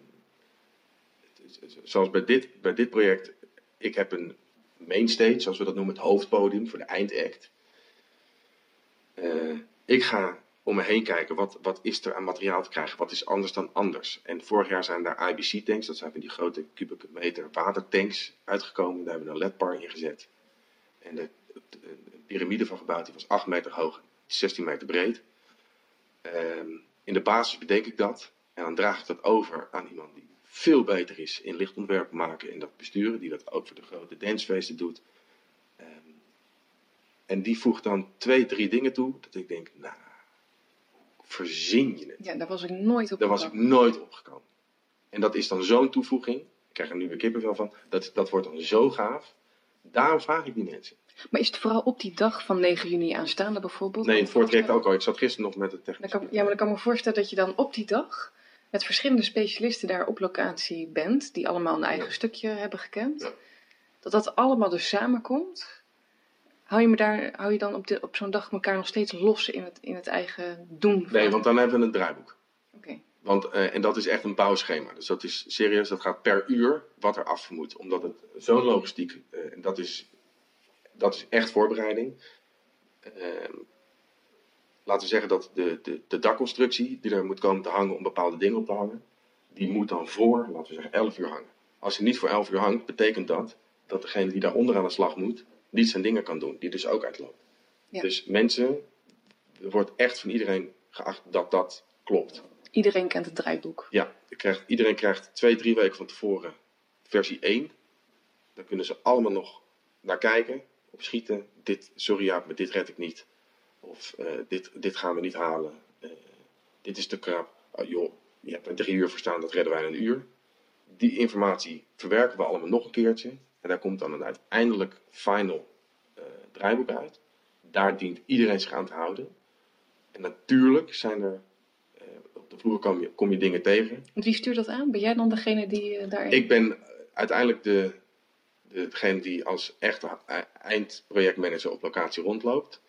zoals bij dit, bij dit project, ik heb een mainstage, zoals we dat noemen, het hoofdpodium voor de eindact. Uh, ik ga om me heen kijken, wat, wat is er aan materiaal te krijgen, wat is anders dan anders. En vorig jaar zijn daar IBC-tanks, dat zijn van die grote kubieke meter watertanks uitgekomen. Daar hebben we een ledbar in gezet. En de, de, piramide van gebouwd, die was 8 meter hoog, 16 meter breed. Ehm, in de basis bedenk ik dat. En dan draag ik dat over aan iemand die veel beter is in lichtontwerp maken en dat besturen. Die dat ook voor de grote dancefeesten doet. Ehm, en die voegt dan twee, drie dingen toe. Dat ik denk, nou, verzin je het? Ja, daar was ik nooit op Daar was ik nooit opgekomen. En dat is dan zo'n toevoeging. Ik krijg er nu weer kippenvel van. Dat, dat wordt dan zo gaaf. Daarom vraag ik die mensen. Maar is het vooral op die dag van 9 juni aanstaande bijvoorbeeld? Nee, het traject ook al. Ik zat gisteren nog met het technisch. Ja, maar dan kan me voorstellen dat je dan op die dag met verschillende specialisten daar op locatie bent, die allemaal een eigen stukje hebben gekend. Dat dat allemaal dus samenkomt. Hou je, me daar, hou je dan op, de, op zo'n dag elkaar nog steeds los in het, in het eigen doen? Nee, want dan hebben we een draaiboek. Oké. Want, uh, en dat is echt een bouwschema. Dus dat is serieus, dat gaat per uur wat er af moet. Omdat het zo'n logistiek, uh, en dat is, dat is echt voorbereiding. Uh, laten we zeggen dat de, de, de dakconstructie die er moet komen te hangen om bepaalde dingen op te hangen, die moet dan voor, laten we zeggen, 11 uur hangen. Als hij niet voor 11 uur hangt, betekent dat dat degene die daaronder aan de slag moet, niet zijn dingen kan doen, die dus ook uitloopt. Ja. Dus mensen, er wordt echt van iedereen geacht dat dat klopt. Iedereen kent het draaiboek. Ja, krijgt, iedereen krijgt twee, drie weken van tevoren versie 1. Dan kunnen ze allemaal nog naar kijken, op schieten. Dit, sorry ja, maar dit red ik niet. Of uh, dit, dit gaan we niet halen. Uh, dit is te krap. Oh, joh, je hebt er drie uur voor staan, dat redden wij in een uur. Die informatie verwerken we allemaal nog een keertje. En daar komt dan een uiteindelijk final uh, draaiboek uit. Daar dient iedereen zich aan te houden. En natuurlijk zijn er, op de vloer kom je, kom je dingen tegen. Wie stuurt dat aan? Ben jij dan degene die uh, daarin... Ik ben uiteindelijk de, de, degene die als echte eindprojectmanager op locatie rondloopt.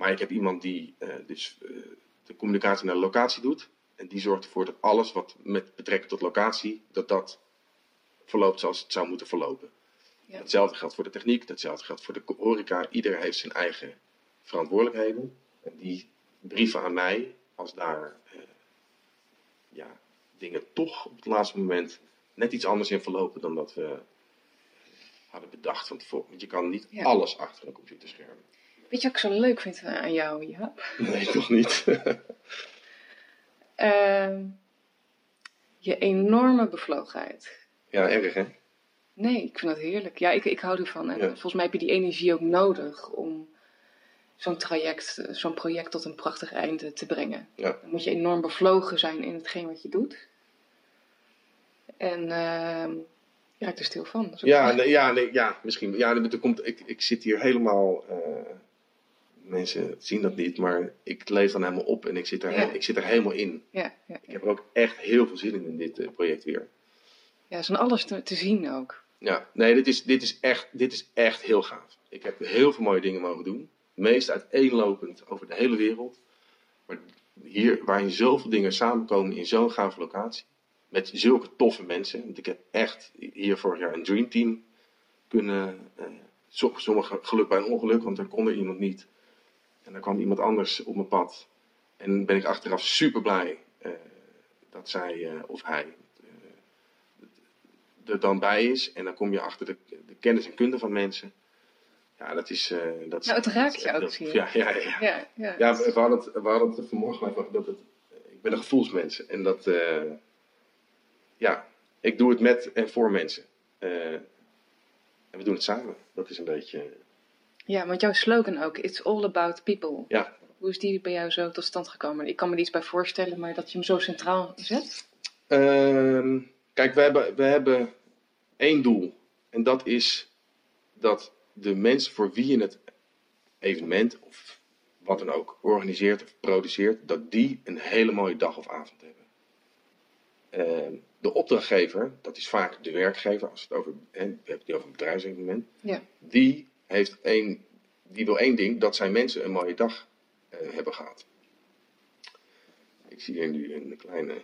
Maar ik heb iemand die dus de communicatie naar de locatie doet. En die zorgt ervoor dat alles wat met betrekking tot locatie, dat dat verloopt zoals het zou moeten verlopen. Ja. Hetzelfde geldt voor de techniek, hetzelfde geldt voor de horeca. Ieder heeft zijn eigen verantwoordelijkheden. En die brieven aan mij, als daar eh, ja, dingen toch op het laatste moment net iets anders in verlopen dan dat we hadden bedacht van tevoren. Want je kan niet ja. alles achter een computerscherm. Weet je wat ik zo leuk vind aan jou, Jaap? Nee, toch niet. uh, je enorme bevlogenheid. Ja, erg hè? Nee, ik vind dat heerlijk. Ja, ik, ik hou ervan. En ja. volgens mij heb je die energie ook nodig om zo'n traject, zo'n project tot een prachtig einde te brengen. Ja. Dan moet je enorm bevlogen zijn in hetgeen wat je doet. En uh, je raakt er stil van. Ja, nee, ja, nee, ja, misschien. Ja, er komt, ik, ik zit hier helemaal. Uh, mensen zien dat niet, maar ik leef dan helemaal op en ik zit er, Ja. ik zit er helemaal in. Ja, ja. Ik heb er ook echt heel veel zin in in dit eh, project weer. Ja, is van alles te, te zien ook. Ja, nee, dit is, dit, is echt, dit is echt heel gaaf. Ik heb heel veel mooie dingen mogen doen. Meest uiteenlopend over de hele wereld. Maar hier, waarin zoveel dingen samenkomen in zo'n gave locatie. Met zulke toffe mensen. Want ik heb echt hier vorig jaar een Dream Team kunnen. Eh, sommige geluk bij een ongeluk, want er kon er iemand niet. En dan kwam iemand anders op mijn pad. En ben ik achteraf super blij uh, dat zij uh, of hij er dan bij is. En dan kom je achter de, de kennis en kunde van mensen. Ja, dat is. Dat nou, het raakt je ook, zie. Ja, ja, ja. Ja, ja. ja we, hadden het, we hadden het vanmorgen over dat het. Ik ben een gevoelsmens. En dat. Ja, ik doe het met en voor mensen. En we doen het samen. Dat is een beetje. Ja, want jouw slogan ook, it's all about people. Ja. Hoe is die bij jou zo tot stand gekomen? Ik kan me er iets bij voorstellen, maar dat je hem zo centraal zet? Uh, kijk, we hebben, we hebben één doel. En dat is dat de mensen voor wie je het evenement of wat dan ook organiseert of produceert, dat die een hele mooie dag of avond hebben. Uh, de opdrachtgever, dat is vaak de werkgever, als het over, hè, we hebben het over een bedrijfsevenement, ja. die, heeft één, die wil één ding, dat zijn mensen een mooie dag uh, hebben gehad. Ik zie hier nu een kleine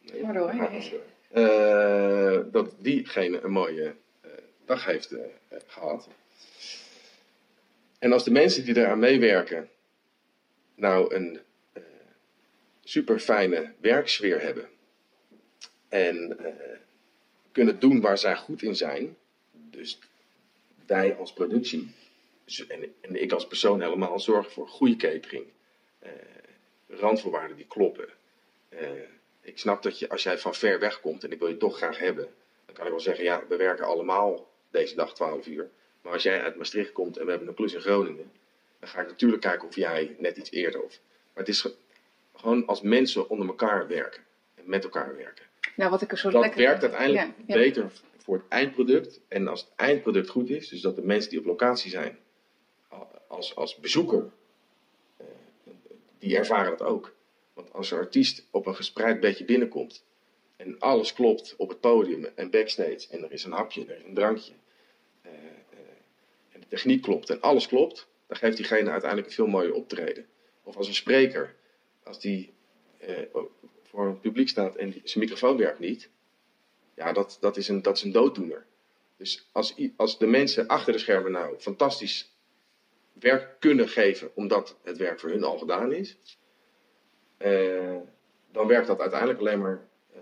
Nee, Maar door. Eh, dat diegene een mooie eh, dag heeft eh, eh, gehad. En als de mensen die eraan meewerken nou een eh, super fijne werksfeer hebben en eh, kunnen doen waar zij goed in zijn, dus wij als productie dus- en, en ik als persoon helemaal zorgen voor goede catering, eh, randvoorwaarden die kloppen. Eh, ik snap dat je, als jij van ver weg komt en ik wil je toch graag hebben, dan kan ik wel zeggen, ja, we werken allemaal deze dag 12 uur. Maar als jij uit Maastricht komt en we hebben een klus in Groningen, dan ga ik natuurlijk kijken of jij net iets eerder of. Maar het is ge- gewoon als mensen onder elkaar werken en met elkaar werken. Nou, wat ik er zo Dat lekker werkt uiteindelijk Ja, ja. beter voor het eindproduct. En als het eindproduct goed is, dus dat de mensen die op locatie zijn, als, als bezoeker, eh, die ervaren dat ook. Want als een artiest op een gespreid bedje binnenkomt en alles klopt op het podium en backstage en er is een hapje, er is een drankje eh, eh, en de techniek klopt en alles klopt, dan geeft diegene uiteindelijk een veel mooier optreden. Of als een spreker, als die voor een publiek staat en zijn microfoon werkt niet, ja, dat, dat, is, een, dat is een dooddoener. Dus als, als de mensen achter de schermen nou fantastisch werk kunnen geven, omdat het werk voor hun al gedaan is, eh, dan werkt dat uiteindelijk alleen maar eh,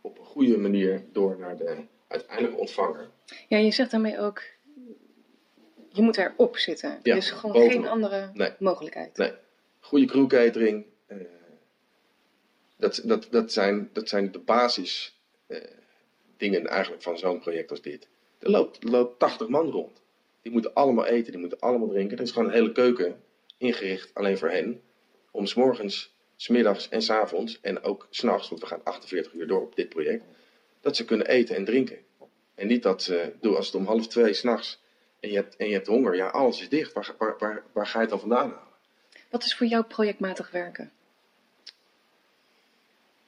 op een goede manier door naar de uiteindelijke ontvanger. Ja, je zegt daarmee ook, je moet erop zitten. Ja, er is gewoon bovenop. geen andere Nee. mogelijkheid. Nee, goede crew catering, eh, dat, dat, dat, zijn, dat zijn de basis dingen eigenlijk van zo'n project als dit. Er loopt, loopt 80 man rond. Die moeten allemaal eten, die moeten allemaal drinken. Er is gewoon een hele keuken ingericht alleen voor hen. Om s'morgens, smiddags en s'avonds en ook s'nachts, want we gaan 48 uur door op dit project, dat ze kunnen eten en drinken. En niet dat ze, doe als het om half twee s'nachts en je, hebt, en je hebt honger, ja, alles is dicht. Waar, waar, waar, waar ga je het dan vandaan halen? Wat is voor jou projectmatig werken?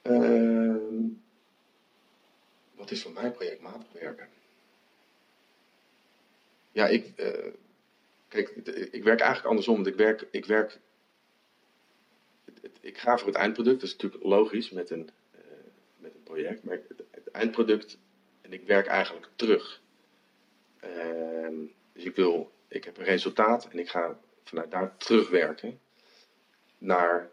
Ehm, wat is voor mij projectmatig werken? Ja, ik, eh, kijk, d- ik werk eigenlijk andersom. Want ik werk, ik werk, ik ga voor het eindproduct. Dat is natuurlijk logisch met een, eh, met een project. Maar het, eindproduct, en ik werk eigenlijk terug. Ehm, dus ik wil, ik heb een resultaat en ik ga vanuit daar terugwerken naar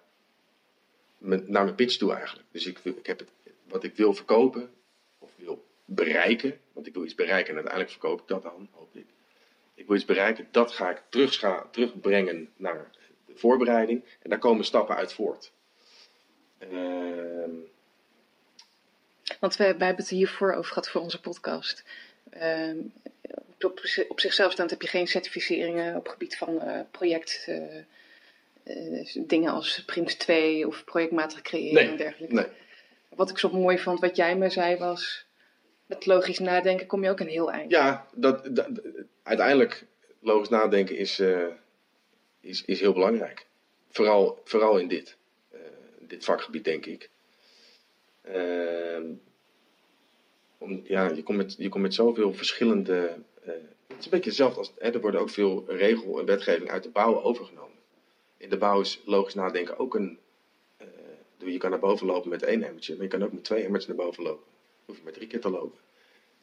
naar mijn pitch toe eigenlijk. Dus ik, ik heb het, wat ik wil verkopen of wil bereiken, want ik wil iets bereiken en uiteindelijk verkoop ik dat dan, hoop ik. Ik wil iets bereiken, dat ga ik terugbrengen naar de voorbereiding en daar komen stappen uit voort. Ehm, Want wij hebben het hiervoor over gehad voor onze podcast. Ehm, op, op zichzelf staand heb je geen certificeringen op het gebied van eh, project. eh, eh, dingen als Prins 2 of projectmatig creëren Nee, en dergelijke. nee, Wat ik zo mooi vond, wat jij me zei, was. Met logisch nadenken kom je ook een heel eind. ja, dat, uiteindelijk logisch nadenken is, eh, is, is heel belangrijk. Vooral, vooral in dit, eh, dit vakgebied, denk ik. Ehm, om, ja, je komt met, je komt met zoveel verschillende. eh, het is een beetje hetzelfde als. Er worden ook veel regel en wetgeving uit de bouw overgenomen. In de bouw is logisch nadenken ook een. Je kan naar boven lopen met één emmertje, maar je kan ook met twee emmertjes naar boven lopen. Hoef je maar drie keer te lopen.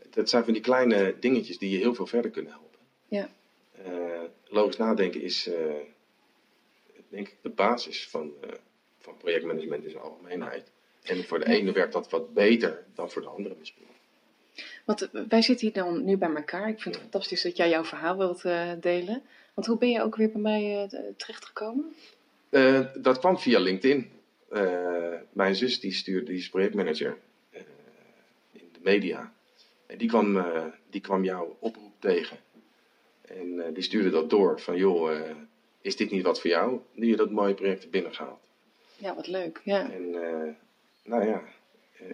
Dat zijn van die kleine dingetjes die je heel veel verder kunnen helpen. Ja. Eh, logisch nadenken is, eh, denk ik, de basis van, eh, van projectmanagement in zijn algemeenheid. En voor de ene werkt dat wat beter dan voor de andere misschien. Want wij zitten hier dan nu bij elkaar. Ik vind het fantastisch dat jij jouw verhaal wilt delen. Want hoe ben je ook weer bij mij terechtgekomen? Dat kwam via LinkedIn. Eh, mijn zus die stuurde, die is projectmanager eh, in de media. En die kwam, eh, die kwam jouw oproep tegen. En die stuurde dat door van joh, is dit niet wat voor jou? Nu je dat mooie project hebt binnengehaald. Ja, wat leuk. Ja. En nou ja,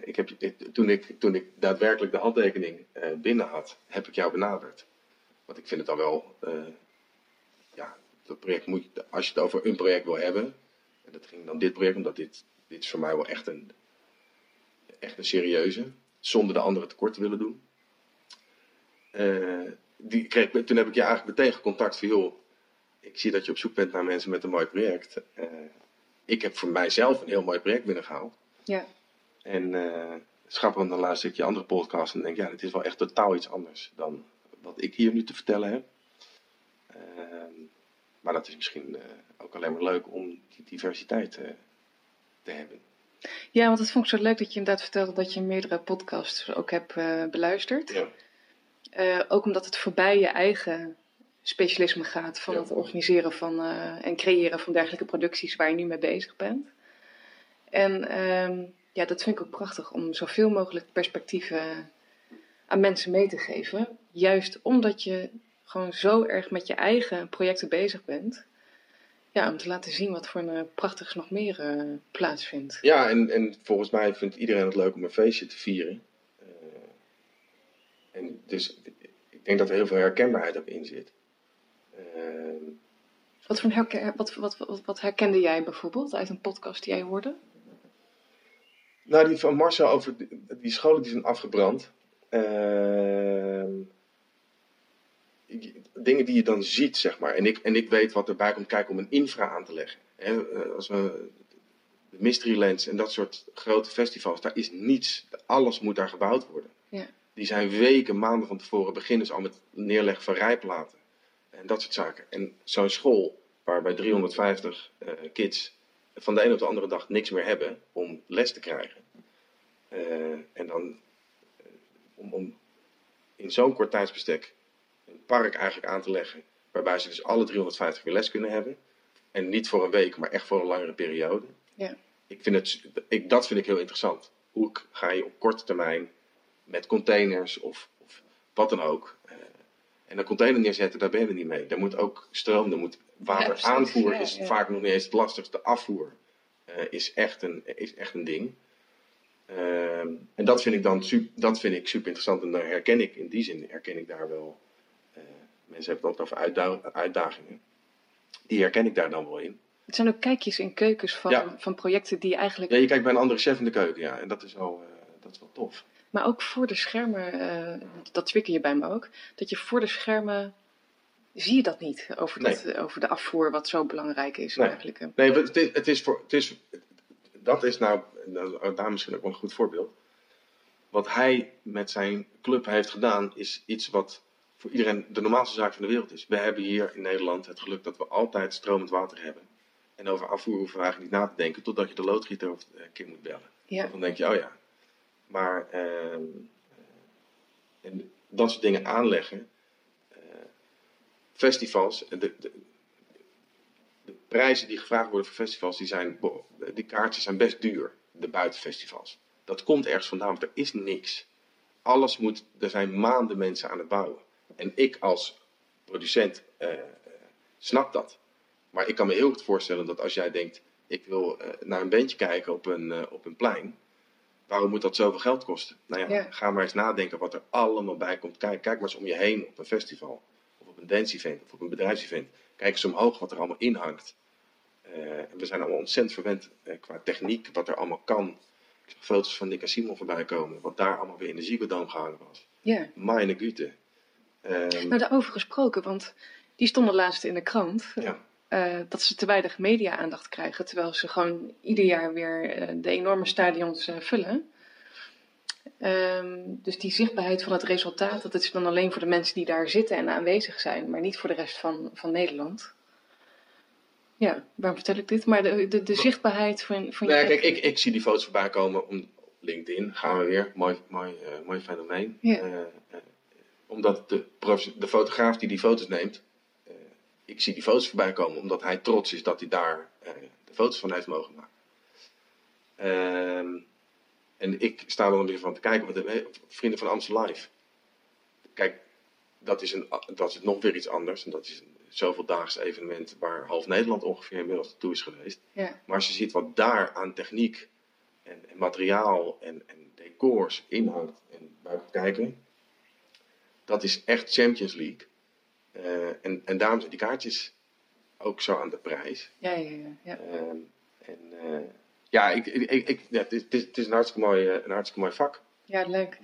ik heb, ik- toen, ik, toen ik daadwerkelijk de handtekening binnen had, heb ik jou benaderd. Want ik vind het dan wel, ja, dat project moet, als je het over een project wil hebben, en dat ging dan dit project, omdat dit, dit is voor mij wel echt een, echt een serieuze, zonder de anderen tekort te willen doen. Eh, die kreeg, toen heb ik je eigenlijk meteen gecontact van, joh, ik zie dat je op zoek bent naar mensen met een mooi project. Eh, ik heb voor mijzelf een heel mooi project binnengehaald. ja. En uh, schappig, dan luister ik je andere podcast en denk ja, het is wel echt totaal iets anders dan wat ik hier nu te vertellen heb. Ehm, maar dat is misschien ook alleen maar leuk om die diversiteit uh, te hebben. Ja, want het vond ik zo leuk dat je inderdaad vertelde dat je meerdere podcasts ook hebt beluisterd. Ja. ook omdat het voorbij je eigen specialisme gaat van het organiseren van, en creëren van dergelijke producties waar je nu mee bezig bent. En ehm, ja, dat vind ik ook prachtig om zoveel mogelijk perspectieven aan mensen mee te geven. Juist omdat je gewoon zo erg met je eigen projecten bezig bent. Ja, om te laten zien wat voor een eh, prachtigs nog meer uh, plaatsvindt. Ja, en, en volgens mij vindt iedereen het leuk om een feestje te vieren. Uh, en dus ik denk dat er heel veel herkenbaarheid ook in zit. wat, voor herken, wat, wat, wat, wat herkende jij bijvoorbeeld uit een podcast die jij hoorde? Nou, die van Marcel over die, scholen die zijn afgebrand. Ehm, dingen die je dan ziet, zeg maar. En ik, en ik weet wat erbij komt kijken om een infra aan te leggen. als we, de Mysterylands en dat soort grote festivals, daar is niets. Alles moet daar gebouwd worden. Ja. Die zijn weken, maanden van tevoren beginnen ze al met neerleggen van rijplaten. En dat soort zaken. En zo'n school, waarbij 350 uh, kids van de een op de andere dag niks meer hebben om les te krijgen. Uh, en dan om, om, in zo'n kort tijdsbestek een park eigenlijk aan te leggen, waarbij ze dus alle 350 weer les kunnen hebben. En niet voor een week, maar echt voor een langere periode. Ja. Ik vind het, ik, dat vind ik heel interessant. Hoe ga je op korte termijn met containers of, of wat dan ook. Uh, en een container neerzetten, daar ben je niet mee. Daar moet ook stroom, er moet water aanvoer is vaak nog niet eens het lastigste. Afvoer uh, is, echt een, is echt een ding. Uh, en dat vind ik dan dat vind ik super interessant. En daar herken ik in die zin herken ik daar wel. Mensen hebben het altijd over uitdagingen. Die herken ik daar dan wel in. Het zijn ook kijkjes in keukens van, van projecten die eigenlijk. Ja, je kijkt bij een andere chef in de keuken, ja. En dat is wel, dat is wel tof. Maar ook voor de schermen, dat twikker je bij me ook, dat je voor de schermen zie je dat niet over, dat, over de afvoer, wat zo belangrijk is nee. eigenlijk. Nee, het is, het is voor. Het is, dat is nou, daar misschien ook wel een goed voorbeeld. Wat hij met zijn club heeft gedaan, is iets wat voor iedereen de normaalste zaak van de wereld is. We hebben hier in Nederland het geluk dat we altijd stromend water hebben. En over afvoer hoeven we eigenlijk niet na te denken, totdat je de loodgieter een keer moet bellen. Ja. Dan denk je, oh ja. Maar, uh, en dat soort dingen aanleggen, festivals, de, de, de, prijzen die gevraagd worden voor festivals, die, zijn, die kaartjes zijn best duur, de buitenfestivals. Dat komt ergens vandaan, want er is niks. Alles moet, er zijn maanden mensen aan het bouwen. En ik als producent uh, snap dat. Maar ik kan me heel goed voorstellen dat als jij denkt, ik wil uh, naar een bandje kijken op een, uh, op een plein, waarom moet dat zoveel geld kosten? Nou ja, ja, ga maar eens nadenken wat er allemaal bij komt. Kijk, kijk maar eens om je heen op een festival een dance-event of op een bedrijfsevent. Kijk eens omhoog wat er allemaal in hangt. Uh, we zijn allemaal ontzettend verwend qua techniek, wat er allemaal kan. Ik zag foto's van Nick en Simon voorbij komen, wat daar allemaal weer in de Ziggo Dome gehangen was. Ja. Meine Güte. Um, nou, daarover gesproken, want die stonden laatst in de krant. Ja. Uh, dat ze te weinig media-aandacht krijgen, terwijl ze gewoon ieder jaar weer de enorme stadions vullen. Um, dus die zichtbaarheid van het resultaat, dat is dan alleen voor de mensen die daar zitten en aanwezig zijn, maar niet voor de rest van, van Nederland. Ja, waarom vertel ik dit? Maar de, de, de zichtbaarheid van, van nee, kijk, ik, ik zie die foto's voorbij komen op LinkedIn, gaan we weer, mooi, mooi, mooi fenomeen. Ja. Omdat de, de fotograaf die die foto's neemt, ik zie die foto's voorbij komen omdat hij trots is dat hij daar de foto's van heeft mogen maken. Ehm en ik sta dan weer van te kijken, wat de vrienden van Amstel Live. Kijk, dat is, een, dat is nog weer iets anders. En dat is een zoveel daags evenement waar half Nederland ongeveer inmiddels naartoe is geweest. Ja. Maar als je ziet wat daar aan techniek en, en materiaal en, en, decors, inhoud en buiten kijken, dat is echt Champions League. Uh, en, en daarom zijn die kaartjes ook zo aan de prijs. Ja, ja, ja. ja. Uh, en, uh, ja, ik, ik, ik, ja het, is, het is een hartstikke mooi, eh, een hartstikke mooi vak. Ja, leuk.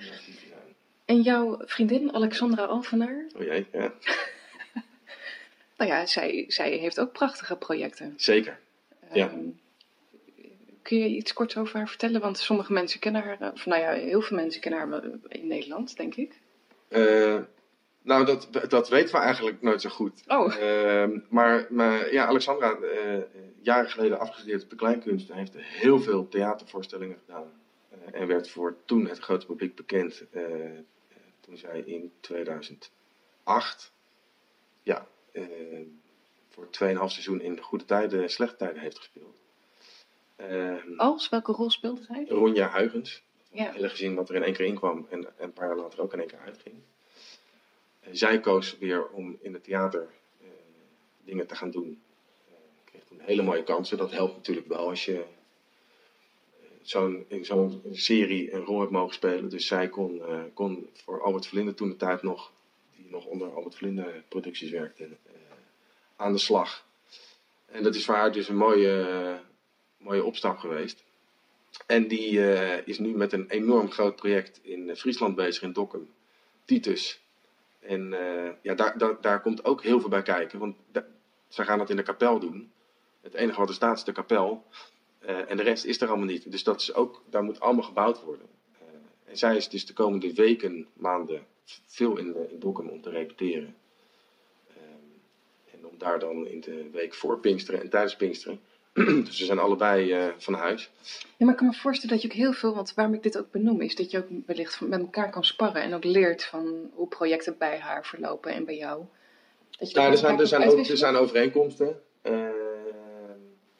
En jouw vriendin Alexandra Alvenaar? Oh jee, ja. nou ja, zij, zij heeft ook prachtige projecten. Zeker, ja. Um, Kun je iets kort over haar vertellen? Want sommige mensen kennen haar, eh, of nou ja, heel veel mensen kennen haar in Nederland, denk ik. Eh, nou, dat, dat weten we eigenlijk nooit zo goed. Oh, Ehm, maar, maar ja, Alexandra, eh, jaren geleden afgestudeerd op de kleinkunst, heeft heel veel theatervoorstellingen gedaan. Eh, en werd voor toen het grote publiek bekend toen zij in 2008 ja, voor 2,5 seizoen in Goede Tijden en Slechte Tijden heeft gespeeld. Ehm, als? Welke rol speelde zij? Ronja Huygens. Ja. Hele gezin wat er in één keer in kwam en een paar jaar later ook in één keer uitging. Eh, zij koos weer om in het theater eh, dingen te gaan doen. Eh, kreeg toen hele mooie kansen. Dat helpt natuurlijk wel als je zo'n, in zo'n serie een rol hebt mogen spelen. Dus zij kon, kon voor Albert Verlinde toen de tijd nog, die nog onder Albert Verlinde producties werkte, aan de slag. En dat is voor haar dus een mooie, mooie opstap geweest. En die eh, is nu met een enorm groot project in eh, Friesland bezig, in Dokkum. Titus. En eh, ja, daar, daar, daar komt ook heel veel bij kijken, want zij gaan dat in de kapel doen. Het enige wat er staat is de kapel. en de rest is er allemaal niet. Dus dat is ook, daar moet allemaal gebouwd worden. En zij is dus de komende weken, maanden, veel in, in Dokkum om te repeteren. Ehm, en om daar dan in de week voor Pinksteren en tijdens Pinksteren. dus ze zijn allebei eh, van huis. Ja, maar ik kan me voorstellen dat je ook heel veel, want waarom ik dit ook benoem, is dat je ook wellicht met elkaar kan sparren en ook leert van hoe projecten bij haar verlopen en bij jou. Dat je Nou, er zijn, er, zijn er zijn overeenkomsten. Ehm,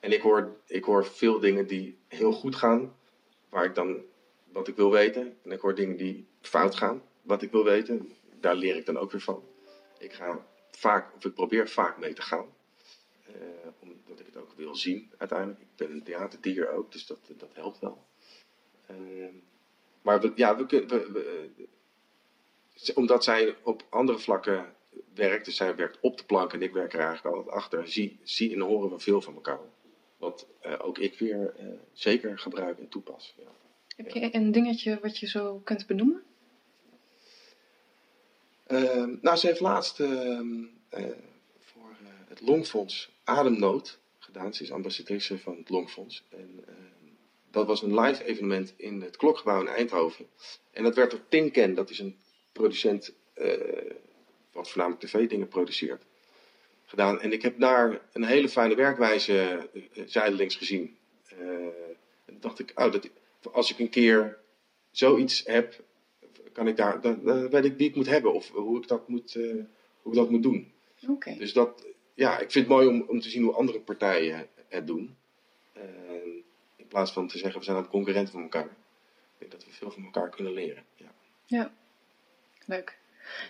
en ik hoor, ik hoor veel dingen die heel goed gaan, waar ik dan wat ik wil weten. En ik hoor dingen die fout gaan, wat ik wil weten. Daar leer ik dan ook weer van. Ik ga vaak, of ik probeer vaak mee te gaan. Eh, omdat ik het ook wil zien uiteindelijk. Ik ben een theaterdier ook, dus dat, dat helpt wel. Ehm, maar we, ja, we kunnen. We, we- eh, omdat zij op andere vlakken werkt, dus zij werkt op de plank en ik werk er eigenlijk altijd achter, zie, zie en horen we veel van elkaar. Wat eh, ook ik weer eh, zeker gebruik en toepas. Ja. Heb je een dingetje wat je zo kunt benoemen? Ehm, nou, ze heeft laatst ehm, eh, voor het Longfonds Ademnood gedaan. Ze is ambassadrice van het Longfonds. En ehm, dat was een live evenement in het Klokgebouw in Eindhoven. En dat werd door Tinken, dat is een producent eh, wat voornamelijk tv-dingen produceert, gedaan. En ik heb daar een hele fijne werkwijze eh, eh, zijdelings gezien. Eh, en dacht ik, oh, dat, als ik een keer zoiets heb, kan ik daar, dan, dan weet ik wie ik moet hebben of hoe ik dat moet, hoe ik dat moet doen. Dus dat, ja, ik vind het mooi om, om te zien hoe andere partijen het doen. En in plaats van te zeggen we zijn aan concurrenten van elkaar. Ik denk dat we veel van elkaar kunnen leren. Ja. Ja, leuk.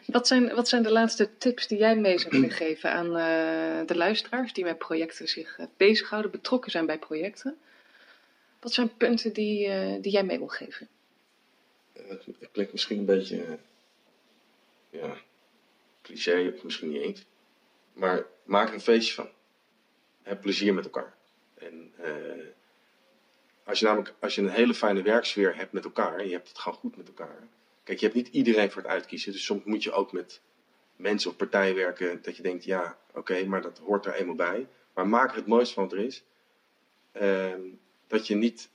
Wat zijn, wat zijn de laatste tips die jij mee zou willen geven aan eh, de luisteraars die met projecten zich eh, bezighouden, betrokken zijn bij projecten? Wat zijn punten die, eh, die jij mee wil geven? Het, het klinkt misschien een beetje ja, cliché, of misschien niet eens. Maar maak er een feestje van. Heb plezier met elkaar. En eh, als je namelijk als je een hele fijne werksfeer hebt met elkaar, en je hebt het gewoon goed met elkaar. Kijk, je hebt niet iedereen voor het uitkiezen. Dus soms moet je ook met mensen of partijen werken dat je denkt, ja, oké, maar dat hoort er eenmaal bij. Maar maak er het mooiste van wat er is. Ehm, dat je niet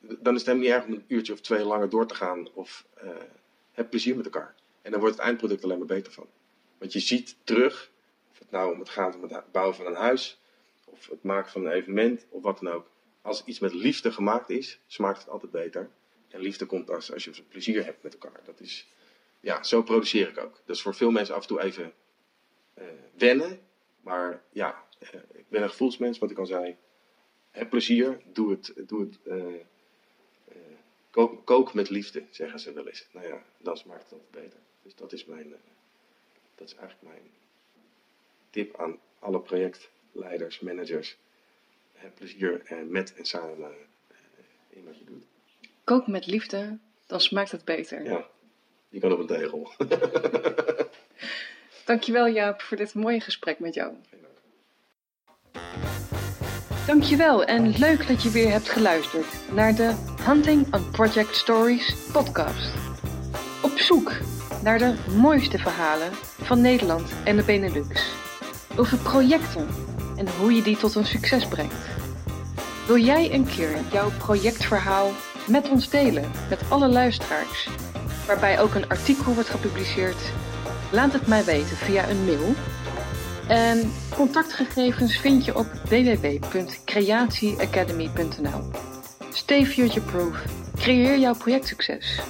dan is het helemaal niet erg om een uurtje of twee langer door te gaan. Of eh, heb plezier met elkaar. En dan wordt het eindproduct alleen maar beter van. Want je ziet terug, of het nou om het gaat om het bouwen van een huis, of het maken van een evenement, of wat dan ook. Als iets met liefde gemaakt is, smaakt het altijd beter. En liefde komt als, als je plezier hebt met elkaar. Dat is, ja, zo produceer ik ook. Dat is voor veel mensen af en toe even eh, wennen. Maar ja, eh, ik ben een gevoelsmens, wat ik al zei. Heb plezier, doe het, doe het eh, kook, kook met liefde, zeggen ze wel eens. Nou ja, dan smaakt het altijd beter. Dus dat is mijn, dat is eigenlijk mijn tip aan alle projectleiders, managers. Heb plezier eh, met en samen eh, in wat je doet. Kook met liefde, dan smaakt het beter. Ja, je kan op een tegel. Dankjewel Jaap voor dit mooie gesprek met jou. Dankjewel en leuk dat je weer hebt geluisterd naar de Hunting on Project Stories podcast. Op zoek naar de mooiste verhalen van Nederland en de Benelux. Over projecten en hoe je die tot een succes brengt. Wil jij een keer jouw projectverhaal met ons delen, met alle luisteraars, waarbij ook een artikel wordt gepubliceerd? Laat het mij weten via een mail. En contactgegevens vind je op www.creatieacademy.nl. Stay future-proof. Creëer jouw projectsucces.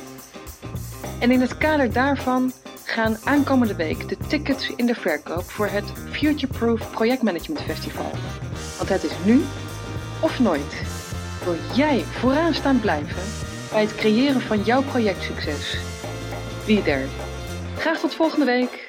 En in het kader daarvan gaan aankomende week de tickets in de verkoop voor het Futureproof Projectmanagement Festival. Want het is nu of nooit. Wil jij vooraan staan blijven bij het creëren van jouw projectsucces? Be there. Graag tot volgende week.